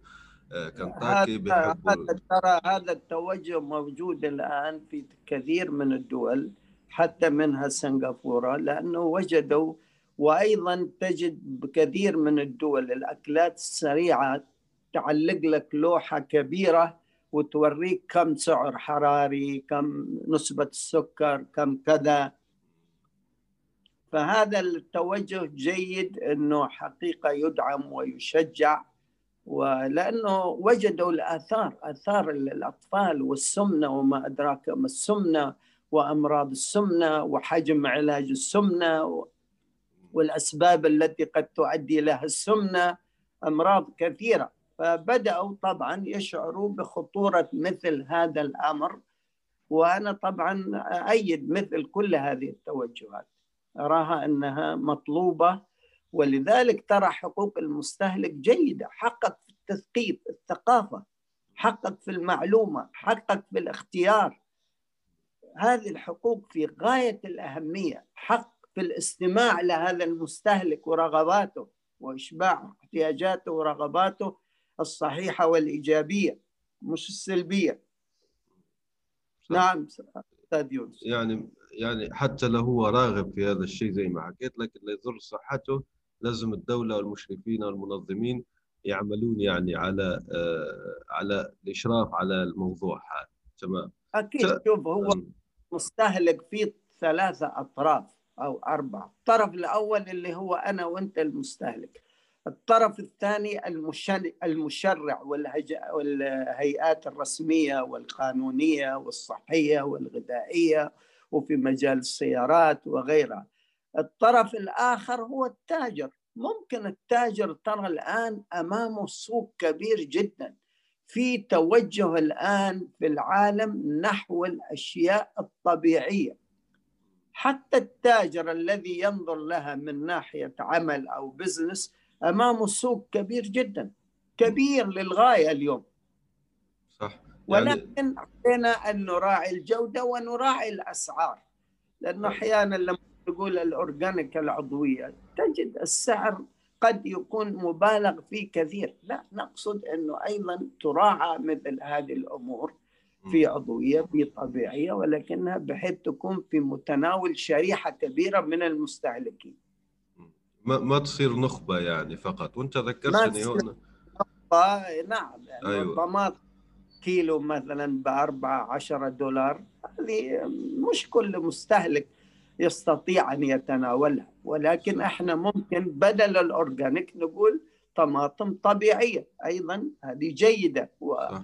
آه، كنتاكي بيحبوا هذا ترى هذا التوجه موجود الآن في كثير من الدول حتى منها سنغافورة لأنه وجدوا وأيضا تجد بكثير من الدول الأكلات السريعة تعلق لك لوحة كبيرة وتوريك كم سعر حراري كم نسبة السكر كم كذا. فهذا التوجه جيد أنه حقيقة يدعم ويشجع ولأنه وجدوا الآثار آثار الأطفال والسمنة وما أدراك ما السمنة وأمراض السمنة وحجم علاج السمنة و- والأسباب التي قد تؤدي لها السمنة أمراض كثيرة. فبدأوا طبعا يشعروا بخطورة مثل هذا الأمر وأنا طبعا ايد مثل كل هذه التوجهات. أراها أنها مطلوبة ولذلك ترى حقوق المستهلك جيدة. حقق في التثقيف الثقافة حقق في المعلومة حقق في الاختيار. هذه الحقوق في غاية الأهمية حق في الاستماع لهذا المستهلك ورغباته وإشباع احتياجاته ورغباته الصحيحة والإيجابية مش السلبية. صح. نعم أستاذ يونس. يعني يعني حتى لو هو راغب في هذا الشيء زي ما حكيت لك اللي يضر صحته لازم الدولة والمشرفين والمنظمين يعملون يعني على آه، على الإشراف على الموضوع هذا. تمام. أكيد ت- شوف هو مستهلك فيه ثلاثة أطراف. أو أربعة. الطرف الأول اللي هو أنا وأنت المستهلك. الطرف الثاني المشرع والهيئات الرسمية والقانونية والصحية والغذائية وفي مجال السيارات وغيرها. الطرف الآخر هو التاجر. ممكن التاجر ترى الآن أمامه سوق كبير جدا. في توجه الآن في العالم نحو الأشياء الطبيعية. حتى التاجر الذي ينظر لها من ناحية عمل أو بزنس أمامه سوق كبير جدا كبير للغاية اليوم. صح. يعني ولكن علينا أن نراعي الجودة ونراعي الأسعار لأنه أحيانا لما تقول الأورجانيك العضوية تجد السعر قد يكون مبالغ فيه كثير. لا نقصد أنه أيضا تراعى مثل هذه الأمور في عضوية في طبيعية ولكنها بحيث تكون في متناول شريحة كبيرة من المستهلكين ما, ما تصير نخبة يعني فقط وانت ذكرتني هنا نعم يعني أيوة. كيلو مثلا بأربعة عشرة دولار هذه مش كل مستهلك يستطيع أن يتناولها ولكن إحنا ممكن بدل الأورجانيك نقول طماطم طبيعية أيضا هذه جيدة صح.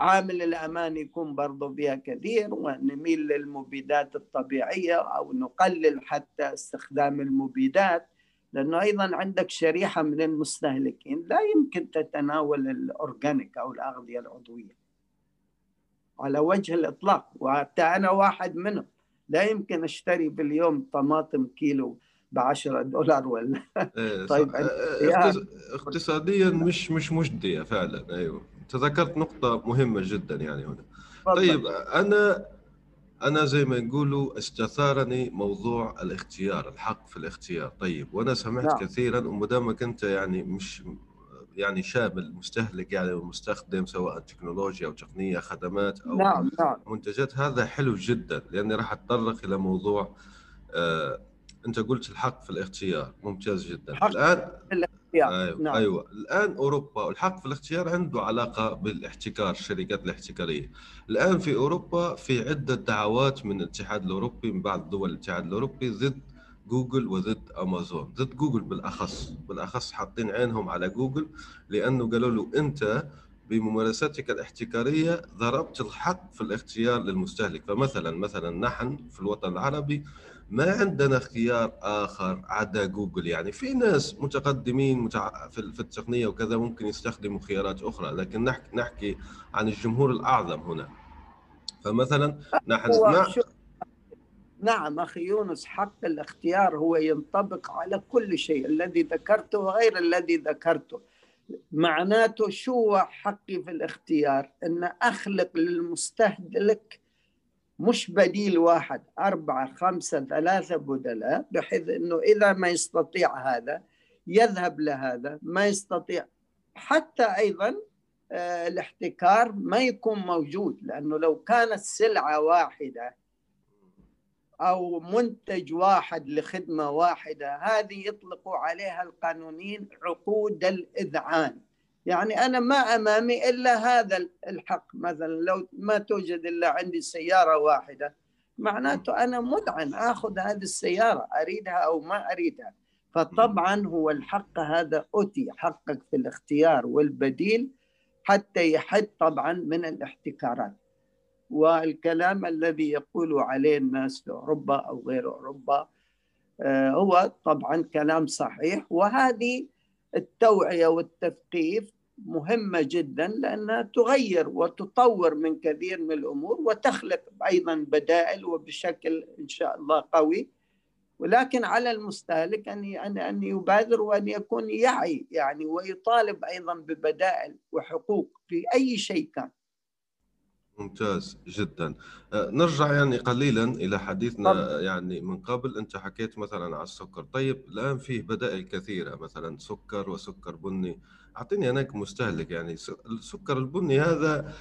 وعامل الأمان يكون برضو فيها كثير ونميل للمبيدات الطبيعية أو نقلل حتى استخدام المبيدات لأنه أيضا عندك شريحة من المستهلكين لا يمكن تتناول الأورجانيك أو الأغذية العضوية على وجه الإطلاق وحتى أنا واحد منهم لا يمكن أشتري باليوم طماطم كيلو ب 10 دولار ولا إيه، طيب،. آه، اقتص- اقتصاديا مش مش مجدية فعلا أيوه تذكرت نقطة مهمة جدا يعني هنا. طيب أنا أنا زي ما نقولوا استثارني موضوع الاختيار الحق في الاختيار. طيب وأنا سمعت نعم. كثيرا ومدامك أنت يعني مش يعني شامل مستهلك يعني ومستخدم سواء تكنولوجيا أو تقنية خدمات أو نعم نعم. منتجات هذا حلو جدا لأني راح أتطرق إلى موضوع آه أنت قلت الحق في الاختيار. ممتاز جدا. الآن أيوة. نعم. أيوه. الآن أوروبا الحق في الاختيار عنده علاقة بالاحتكار الشركات الاحتكارية. الآن في أوروبا في عدة دعوات من الاتحاد الأوروبي من بعض دول الاتحاد الأوروبي ضد جوجل وضد أمازون. ضد جوجل بالأخص. بالأخص حاطين عينهم على جوجل لأنه قالوا له أنت بممارساتك الاحتكارية ضربت الحق في الاختيار للمستهلك. فمثلا مثلا نحن في الوطن العربي ما عندنا اختيار آخر؟ عدا جوجل يعني. في ناس متقدمين متع... في التقنية وكذا ممكن يستخدموا خيارات أخرى لكن نحكي نحكي عن الجمهور الأعظم هنا. فمثلا نحن شو- نعم أخي يونس حق الاختيار هو ينطبق على كل شيء الذي ذكرته وغير الذي ذكرته. معناته شو هو حقي في الاختيار؟ أن أخلق للمستهلك مش بديل واحد أربعة خمسة ثلاثة بدلاء بحيث أنه إذا ما يستطيع هذا يذهب لهذا ما يستطيع. حتى أيضا آه، الاحتكار ما يكون موجود لأنه لو كانت سلعة واحدة أو منتج واحد لخدمة واحدة هذه يطلقوا عليها القانونيين عقود الإذعان. يعني أنا ما أمامي إلا هذا الحق. مثلا لو ما توجد إلا عندي سيارة واحدة معناته أنا مذعن أخذ هذه السيارة أريدها أو ما أريدها. فطبعا هو الحق هذا أتي حقك في الاختيار والبديل حتى يحد طبعا من الاحتكارات. والكلام الذي يقول عليه الناس في أوروبا أو غير أوروبا آه، هو طبعا كلام صحيح. وهذه التوعية والتثقيف مهمة جدا لأنها تغير وتطور من كثير من الأمور وتخلق أيضا بدائل وبشكل إن شاء الله قوي. ولكن على المستهلك أن أن أن يبادر وأن يكون يعي يعني ويطالب أيضا ببدائل وحقوق في أي شيء كان. ممتاز جدا. آه، نرجع يعني قليلا إلى حديثنا تفضل. يعني من قبل أنت حكيت مثلا على السكر. طيب الآن فيه بدائل كثيرة مثلا سكر وسكر بني. أعطيني أنا كمستهلك يعني السكر البني هذا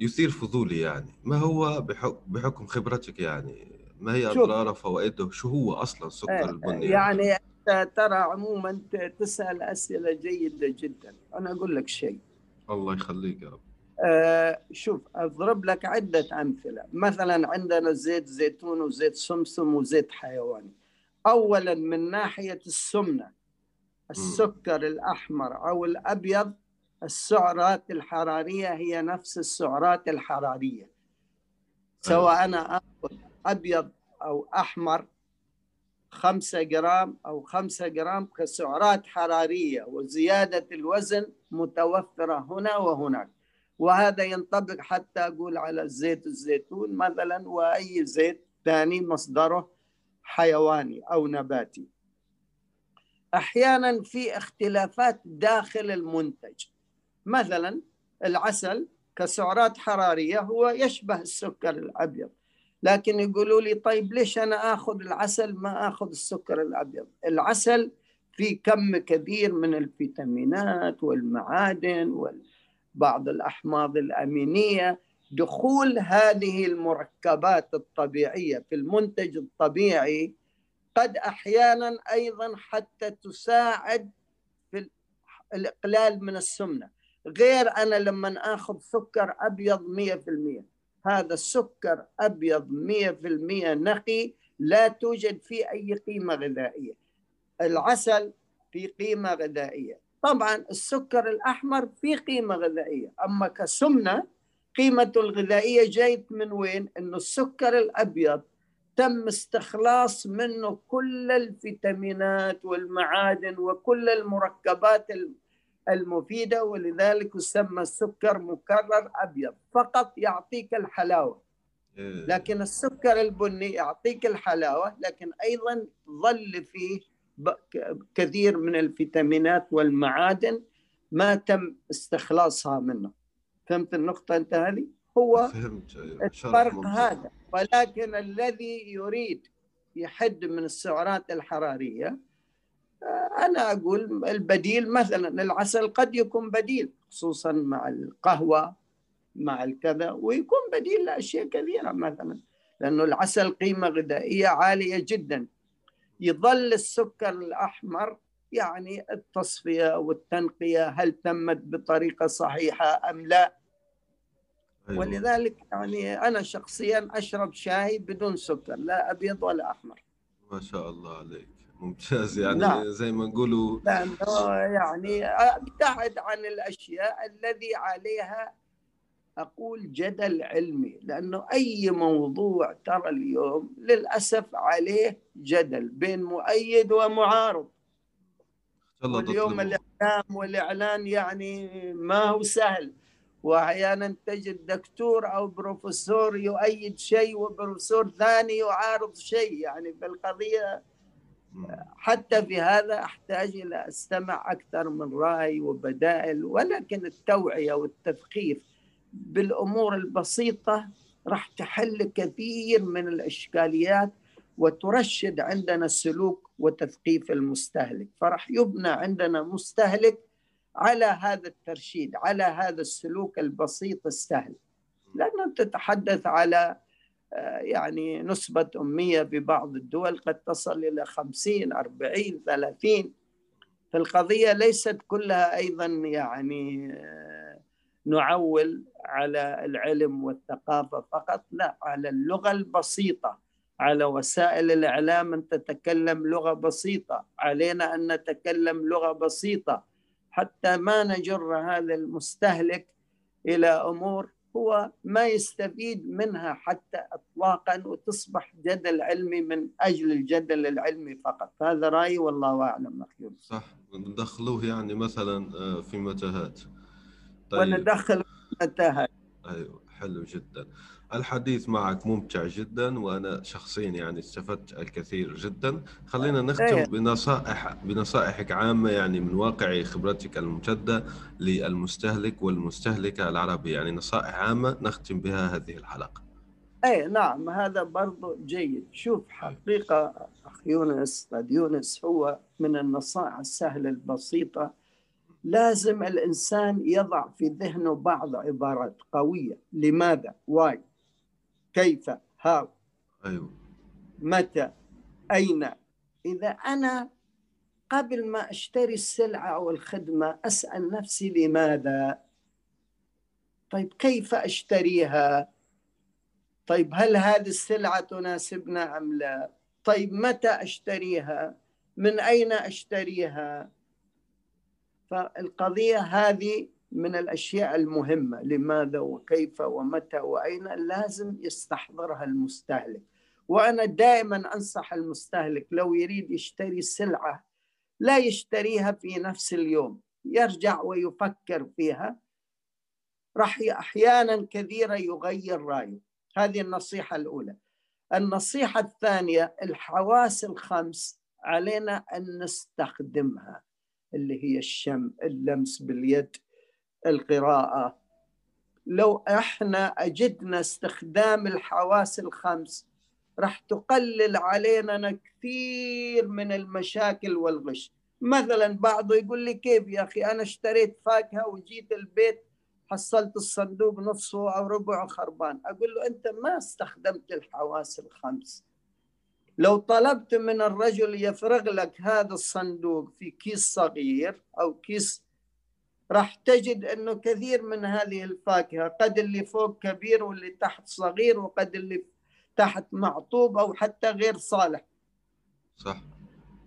يثير فضولي يعني. ما هو بحكم خبرتك يعني؟ ما هي. أضراره فوائده؟ شو هو أصلا السكر البني يعني أنت ترى عموما ت- تسأل أسئلة جيدة جدا. أنا أقول لك شيء. الله يخليك يا رب. شوف أضرب لك عدة أمثلة. مثلا عندنا زيت زيتون وزيت سمسم وزيت حيواني. أولا من ناحية السمنة السكر الأحمر أو الأبيض السعرات الحرارية هي نفس السعرات الحرارية. سواء أنا أخذ أبيض أو أحمر خمسة جرام أو خمسة جرام كسعرات حرارية وزيادة الوزن متوفرة هنا وهناك. وهذا ينطبق حتى أقول على زيت الزيتون مثلا وأي زيت ثاني مصدره حيواني أو نباتي. أحيانا في اختلافات داخل المنتج. مثلا العسل كسعرات حرارية هو يشبه السكر الأبيض لكن يقولوا لي طيب ليش أنا أخذ العسل ما أخذ السكر الأبيض؟ العسل في كم كبير من الفيتامينات والمعادن وبعض الأحماض الأمينية دخول هذه المركبات الطبيعية في المنتج الطبيعي قد أحيانا أيضا حتى تساعد في الإقلال من السمنة. غير أنا لما أخذ سكر أبيض 100% هذا السكر أبيض 100% نقي لا توجد فيه أي قيمة غذائية. العسل في قيمة غذائية. طبعا السكر الأحمر في قيمة غذائية أما كسمنة قيمته الغذائية جايت من وين؟ إنه السكر الأبيض تم استخلاص منه كل الفيتامينات والمعادن وكل المركبات المفيدة ولذلك يسمى السكر مكرر أبيض. فقط يعطيك الحلاوة. إيه، لكن السكر البني يعطيك الحلاوة لكن أيضا ظل فيه كثير من الفيتامينات والمعادن ما تم استخلاصها منه فهمت النقطة أنت هذه؟ هو فهمت أيوة. الفرق ممتاز. هذا ولكن الذي يريد يحد من السعرات الحرارية آه، أنا أقول البديل مثلا العسل قد يكون بديل خصوصا مع القهوة مع الكذا ويكون بديل لأشياء كثيرة مثلا لأنه العسل قيمة غذائية عالية جدا يظل السكر الأحمر يعني التصفية والتنقية هل تمت بطريقة صحيحة أم لا أيوة. ولذلك يعني أنا شخصيا أشرب شاي بدون سكر لا أبيض ولا أحمر ما شاء الله عليك ممتاز يعني نعم. زي ما نقولوا لأنه يعني أبتعد عن الأشياء الذي عليها أقول جدل علمي لأنه أي موضوع ترى اليوم للأسف عليه جدل بين مؤيد ومعارض واليوم الأمور. الإعلام والإعلان يعني ما هو سهل وأحيانا تجد دكتور أو بروفيسور يؤيد شيء وبروفيسور ثاني يعارض شيء يعني في القضية مم. حتى في هذا أحتاج إلى أستمع أكثر من رأي وبدائل ولكن التوعية والتثقيف بالأمور البسيطة راح تحل كثير من الإشكاليات وترشد عندنا سلوك وتثقيف المستهلك. فراح يبنى عندنا مستهلك على هذا الترشيد على هذا السلوك البسيط السهل. لأنه تتحدث على آه، يعني نسبة أمية في بعض الدول قد تصل إلى 50 40 30 فالقضية ليست كلها أيضا يعني آه، نعول على العلم والثقافة فقط لا على اللغة البسيطة. على وسائل الإعلام أن تتكلم لغة بسيطة. علينا أن نتكلم لغة بسيطة. حتى ما نجر هذا المستهلك إلى أمور هو ما يستفيد منها حتى اطلاقا وتصبح جدل علمي من أجل الجدل العلمي فقط. هذا رأيي والله أعلم أخي. يونس. صح. ندخلوه يعني مثلا آه، في متاهات. طيب. وندخل متاهات أيوه حلو جدا. الحديث معك ممتع جدا وأنا شخصيا يعني استفدت الكثير جدا. خلينا نختم إيه. بنصائح بنصائحك عامة يعني من واقع خبرتك الممتدة للمستهلك والمستهلكة العربيه يعني نصائح عامة نختم بها هذه الحلقة. اي نعم هذا برضو جيد. شوف حقيقة أخ يونس قد يونس هو من النصائح السهلة البسيطة لازم الإنسان يضع في ذهنه بعض عبارات قوية. لماذا؟ واي؟ كيف؟ هاو؟ أيوه. متى؟ أين؟ إذا أنا قبل ما أشتري السلعة أو الخدمة أسأل نفسي لماذا؟ طيب كيف أشتريها؟ طيب هل هذه السلعة تناسبنا أم لا؟ طيب متى أشتريها؟ من أين أشتريها؟ فالقضية هذه من الأشياء المهمة لماذا وكيف ومتى وأين لازم يستحضرها المستهلك. وأنا دائما أنصح المستهلك لو يريد يشتري سلعة لا يشتريها في نفس اليوم يرجع ويفكر فيها. راح أحيانا كثيرة يغير رأيه. هذه النصيحة الأولى. النصيحة الثانية الحواس الخمس علينا أن نستخدمها. اللي هي الشم اللمس باليد القراءة. لو إحنا أجدنا استخدام الحواس الخمس راح تقلل علينا كثير من المشاكل والغش. مثلا بعضه يقول لي كيف يا أخي؟ أنا اشتريت فاكهة وجيت البيت حصلت الصندوق نصفه أو ربعه خربان. أقول له أنت ما استخدمت الحواس الخمس. لو طلبت من الرجل يفرغ لك هذا الصندوق في كيس صغير أو كيس راح تجد أنه كثير من هذه الفاكهة قد اللي فوق كبير واللي تحت صغير وقد اللي تحت معطوب أو حتى غير صالح. صح.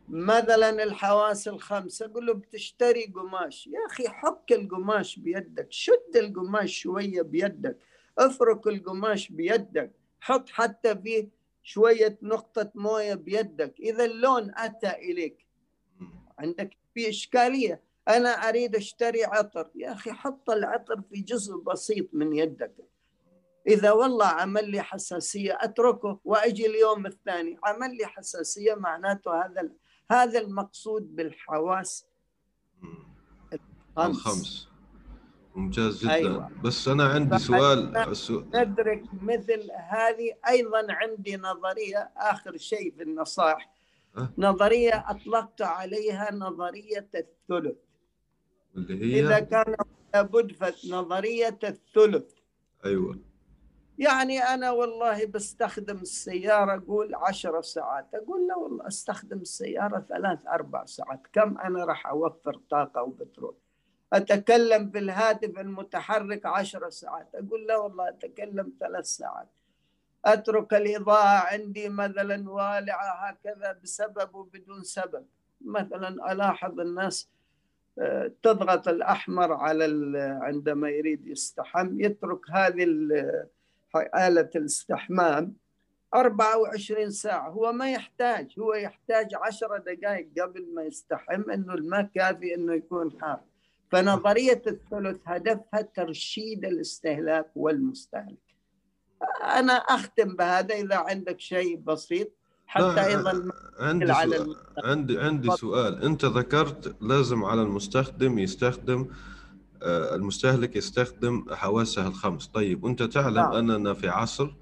مثلا الحواس الخمسة أقول له بتشتري قماش. يا أخي حك القماش بيدك شد القماش شوية بيدك افرك القماش بيدك حط حتى فيه شوية نقطة موية بيدك. إذا اللون أتى إليك. عندك في إشكالية. أنا أريد أشتري عطر. يا أخي حط العطر في جزء بسيط من يدك. إذا والله عمل لي حساسية أتركه وأجي اليوم الثاني. عمل لي حساسية معناته هذا هذا المقصود بالحواس. الخمس. ممتاز جدا. أيوة. بس أنا عندي سؤال ندرك مثل هذه أيضا عندي نظرية آخر شيء في النصائح. أه؟ نظرية أطلقت عليها نظرية الثلث. اللي هي؟ إذا كان لابد نظرية الثلث. أيوة. يعني أنا والله بستخدم السيارة أقول عشر ساعات. أقول لا والله أستخدم السيارة ثلاث أربع ساعات. كم أنا راح أوفر طاقة وبترول؟ أتكلم بالهاتف المتحرك عشر ساعات. أقول لا والله أتكلم ثلاث ساعات. أترك الإضاءة عندي مثلا والعة هكذا بسبب وبدون سبب. مثلا ألاحظ الناس آه، تضغط الأحمر على عندما يريد يستحم. يترك هذه آلة الاستحمام 24 ساعة. هو ما يحتاج هو يحتاج 10 دقائق قبل ما يستحم إنه الماء كافي إنه يكون حار. فنظرية الثلث هدفها ترشيد الاستهلاك والمستهلك. أنا أختم بهذا إذا عندك شيء بسيط حتى أيضا عندي على سؤال. عندي عندي سؤال. أنت ذكرت لازم على المستخدم يستخدم آه، المستهلك يستخدم حواسه الخمس. طيب أنت تعلم نعم. أننا في عصر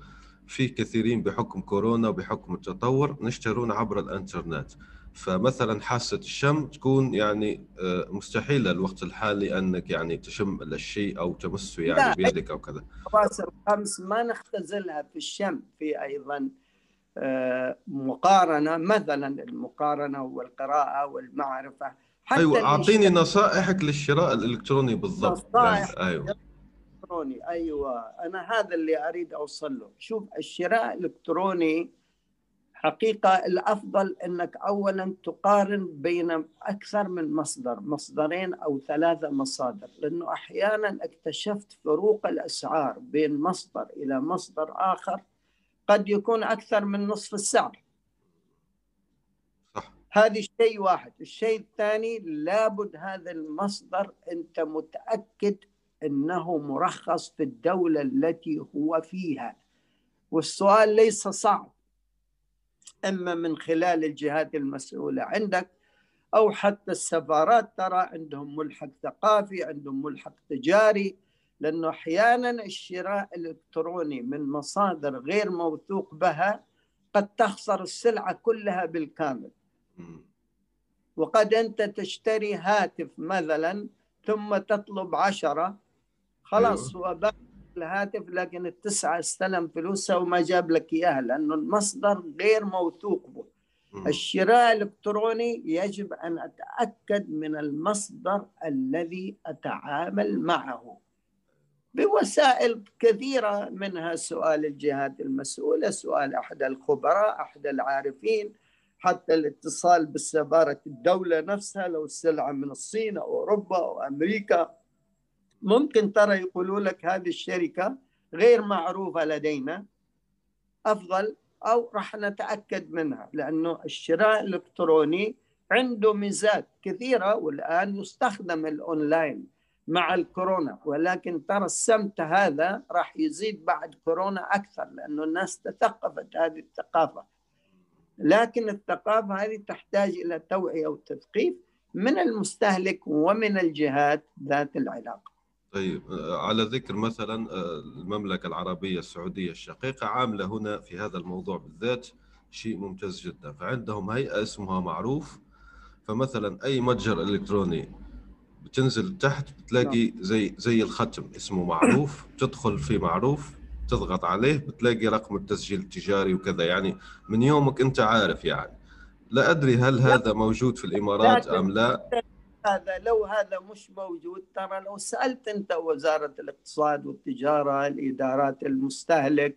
في كثيرين بحكم كورونا وبحكم التطور نشترون عبر الإنترنت. فمثلا حاسة الشم تكون يعني آه، مستحيلة الوقت الحالي أنك يعني تشم الشيء أو تمسه يعني بيدك أو كذا. الحواس الخمس ما نختزلها في الشم في أيضا آه، مقارنة مثلا المقارنة والقراءة والمعرفة حتى أيوه أعطيني نصائحك للشراء الإلكتروني بالضبط. نصائح يعني أيوه. الالكتروني أيوه. أنا هذا اللي أريد أوصل له. شوف الشراء الالكتروني حقيقة الأفضل أنك أولا تقارن بين أكثر من مصدر مصدرين أو ثلاثة مصادر لأنه أحيانا اكتشفت فروق الأسعار بين مصدر إلى مصدر آخر قد يكون أكثر من نصف السعر. هذا شيء واحد. الشيء الثاني لابد هذا المصدر أنت متأكد أنه مرخص في الدولة التي هو فيها. والسؤال ليس صعب. أما من خلال الجهات المسؤولة عندك أو حتى السفارات ترى عندهم ملحق ثقافي عندهم ملحق تجاري لأنه أحيانا الشراء الإلكتروني من مصادر غير موثوق بها قد تخسر السلعة كلها بالكامل وقد أنت تشتري هاتف مثلا ثم تطلب عشرة خلاص أيوه. الهاتف لكن التسعة استلم فلوسها وما جاب لك إياها لأنه المصدر غير موثوق به. الشراء الإلكتروني يجب أن أتأكد من المصدر الذي أتعامل معه. بوسائل كثيرة منها سؤال الجهات المسؤولة سؤال أحد الخبراء أحد العارفين حتى الاتصال بالسفارة الدولة نفسها لو السلعة من الصين أو أوروبا أو أمريكا. ممكن ترى يقولوا لك هذه الشركة غير معروفة لدينا. أفضل أو راح نتأكد منها لأنه الشراء الإلكتروني عنده ميزات كثيرة والآن يستخدم الأونلاين مع الكورونا ولكن ترى السمت هذا راح يزيد بعد كورونا أكثر لأنه الناس تثقفت هذه الثقافة. لكن الثقافة هذه تحتاج إلى توعية وتثقيف من المستهلك ومن الجهات ذات العلاقة. طيب آه، على ذكر مثلا آه، المملكة العربية السعودية الشقيقة عاملة هنا في هذا الموضوع بالذات شيء ممتاز جدا. فعندهم هيئة اسمها معروف. فمثلا أي متجر إلكتروني بتنزل تحت بتلاقي نعم. زي زي الختم اسمه معروف. تدخل في معروف تضغط عليه بتلاقي رقم التسجيل التجاري وكذا. يعني من يومك أنت عارف يعني. لا أدري هل هذا موجود في الإمارات أم لا. هذا لو هذا مش موجود ترى لو سألت أنت وزارة الاقتصاد والتجارة الإدارات المستهلك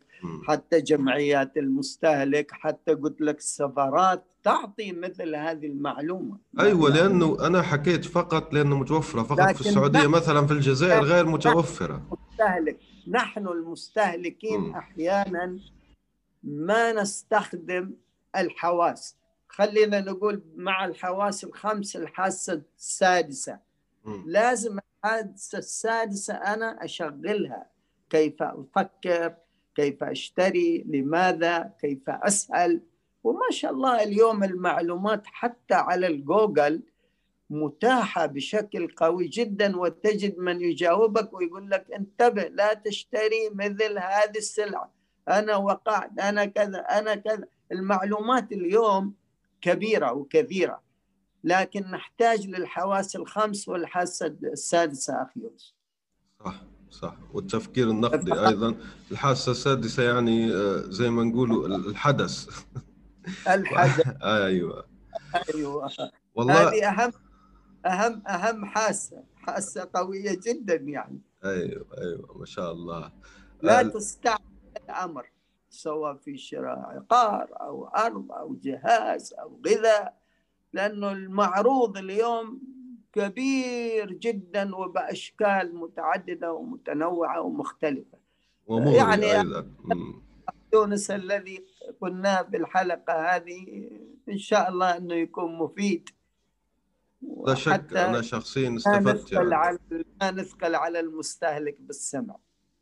حتى جمعيات المستهلك حتى قلت لك السفارات تعطي مثل هذه المعلومة. أيوه لأنه أنا حكيت فقط لأنه متوفرة فقط في السعودية مثلا في الجزائر غير متوفرة. المستهلك نحن المستهلكين م. أحيانا ما نستخدم الحواس. خلينا نقول مع الحواس الخمس الحاسة السادسة. م. لازم الحاسة السادسة أنا أشغلها. كيف أفكر؟ كيف أشتري؟ لماذا؟ كيف أسأل؟ وما شاء الله اليوم المعلومات حتى على الجوجل متاحة بشكل قوي جدا وتجد من يجاوبك ويقول لك انتبه لا تشتري مثل هذه السلعة. أنا وقعت أنا كذا أنا كذا. المعلومات اليوم كبيرة وكثيرة لكن نحتاج للحواس الخمس والحاسة السادسة أخي صح صح. والتفكير النقدي أيضا. الحاسة السادسة يعني آه، زي ما نقولوا الحدث. الحدث. [LAUGHS] أيوه. أيوه. والله هذه أهم أهم أهم حاسة حاسة قوية جدا يعني. أيوه أيوه. ما شاء الله. لا تستعمل الأمر. سواء في شراء عقار أو أرض أو جهاز أو غذاء لأنه المعروض اليوم كبير جدا وبأشكال متعددة ومتنوعة ومختلفة. ومغري يعني أيضا. يونس الذي قلناه في الحلقة هذه إن شاء الله إنه يكون مفيد. لا شك أنا شخصيا استفدت يعني. على ما نثقل على المستهلك بالسمع.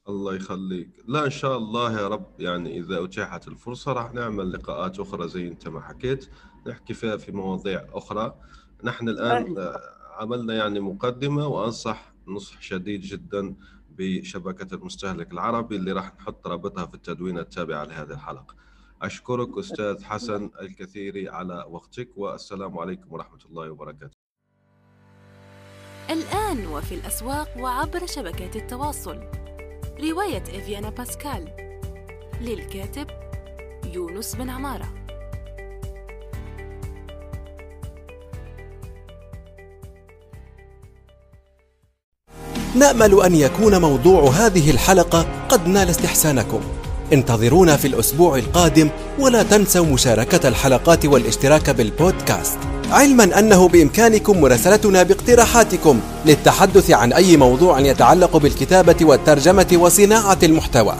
الله يخليك. لا إن شاء الله يا رب يعني إذا أتيحت الفرصة راح نعمل لقاءات أخرى زي أنت ما حكيت نحكي فيها في مواضيع أخرى. نحن الآن عملنا يعني مقدمة وأنصح نصح شديد جدا بشبكة المستهلك العربي اللي راح نحط رابطها في التدوين التابعه لهذه الحلقة. أشكرك أستاذ حسن الكثير على وقتك والسلام عليكم ورحمة الله وبركاته. الآن وفي الأسواق وعبر شبكات التواصل. رواية إفيانا باسكال. للكاتب يونس بن عمارة. نأمل أن يكون موضوع هذه الحلقة قد نال استحسانكم. انتظرونا في الأسبوع القادم ولا تنسوا مشاركة الحلقات والاشتراك بالبودكاست. علما أنه بإمكانكم مراسلتنا باقتراحاتكم للتحدث عن أي موضوع يتعلق بالكتابة والترجمة وصناعة المحتوى.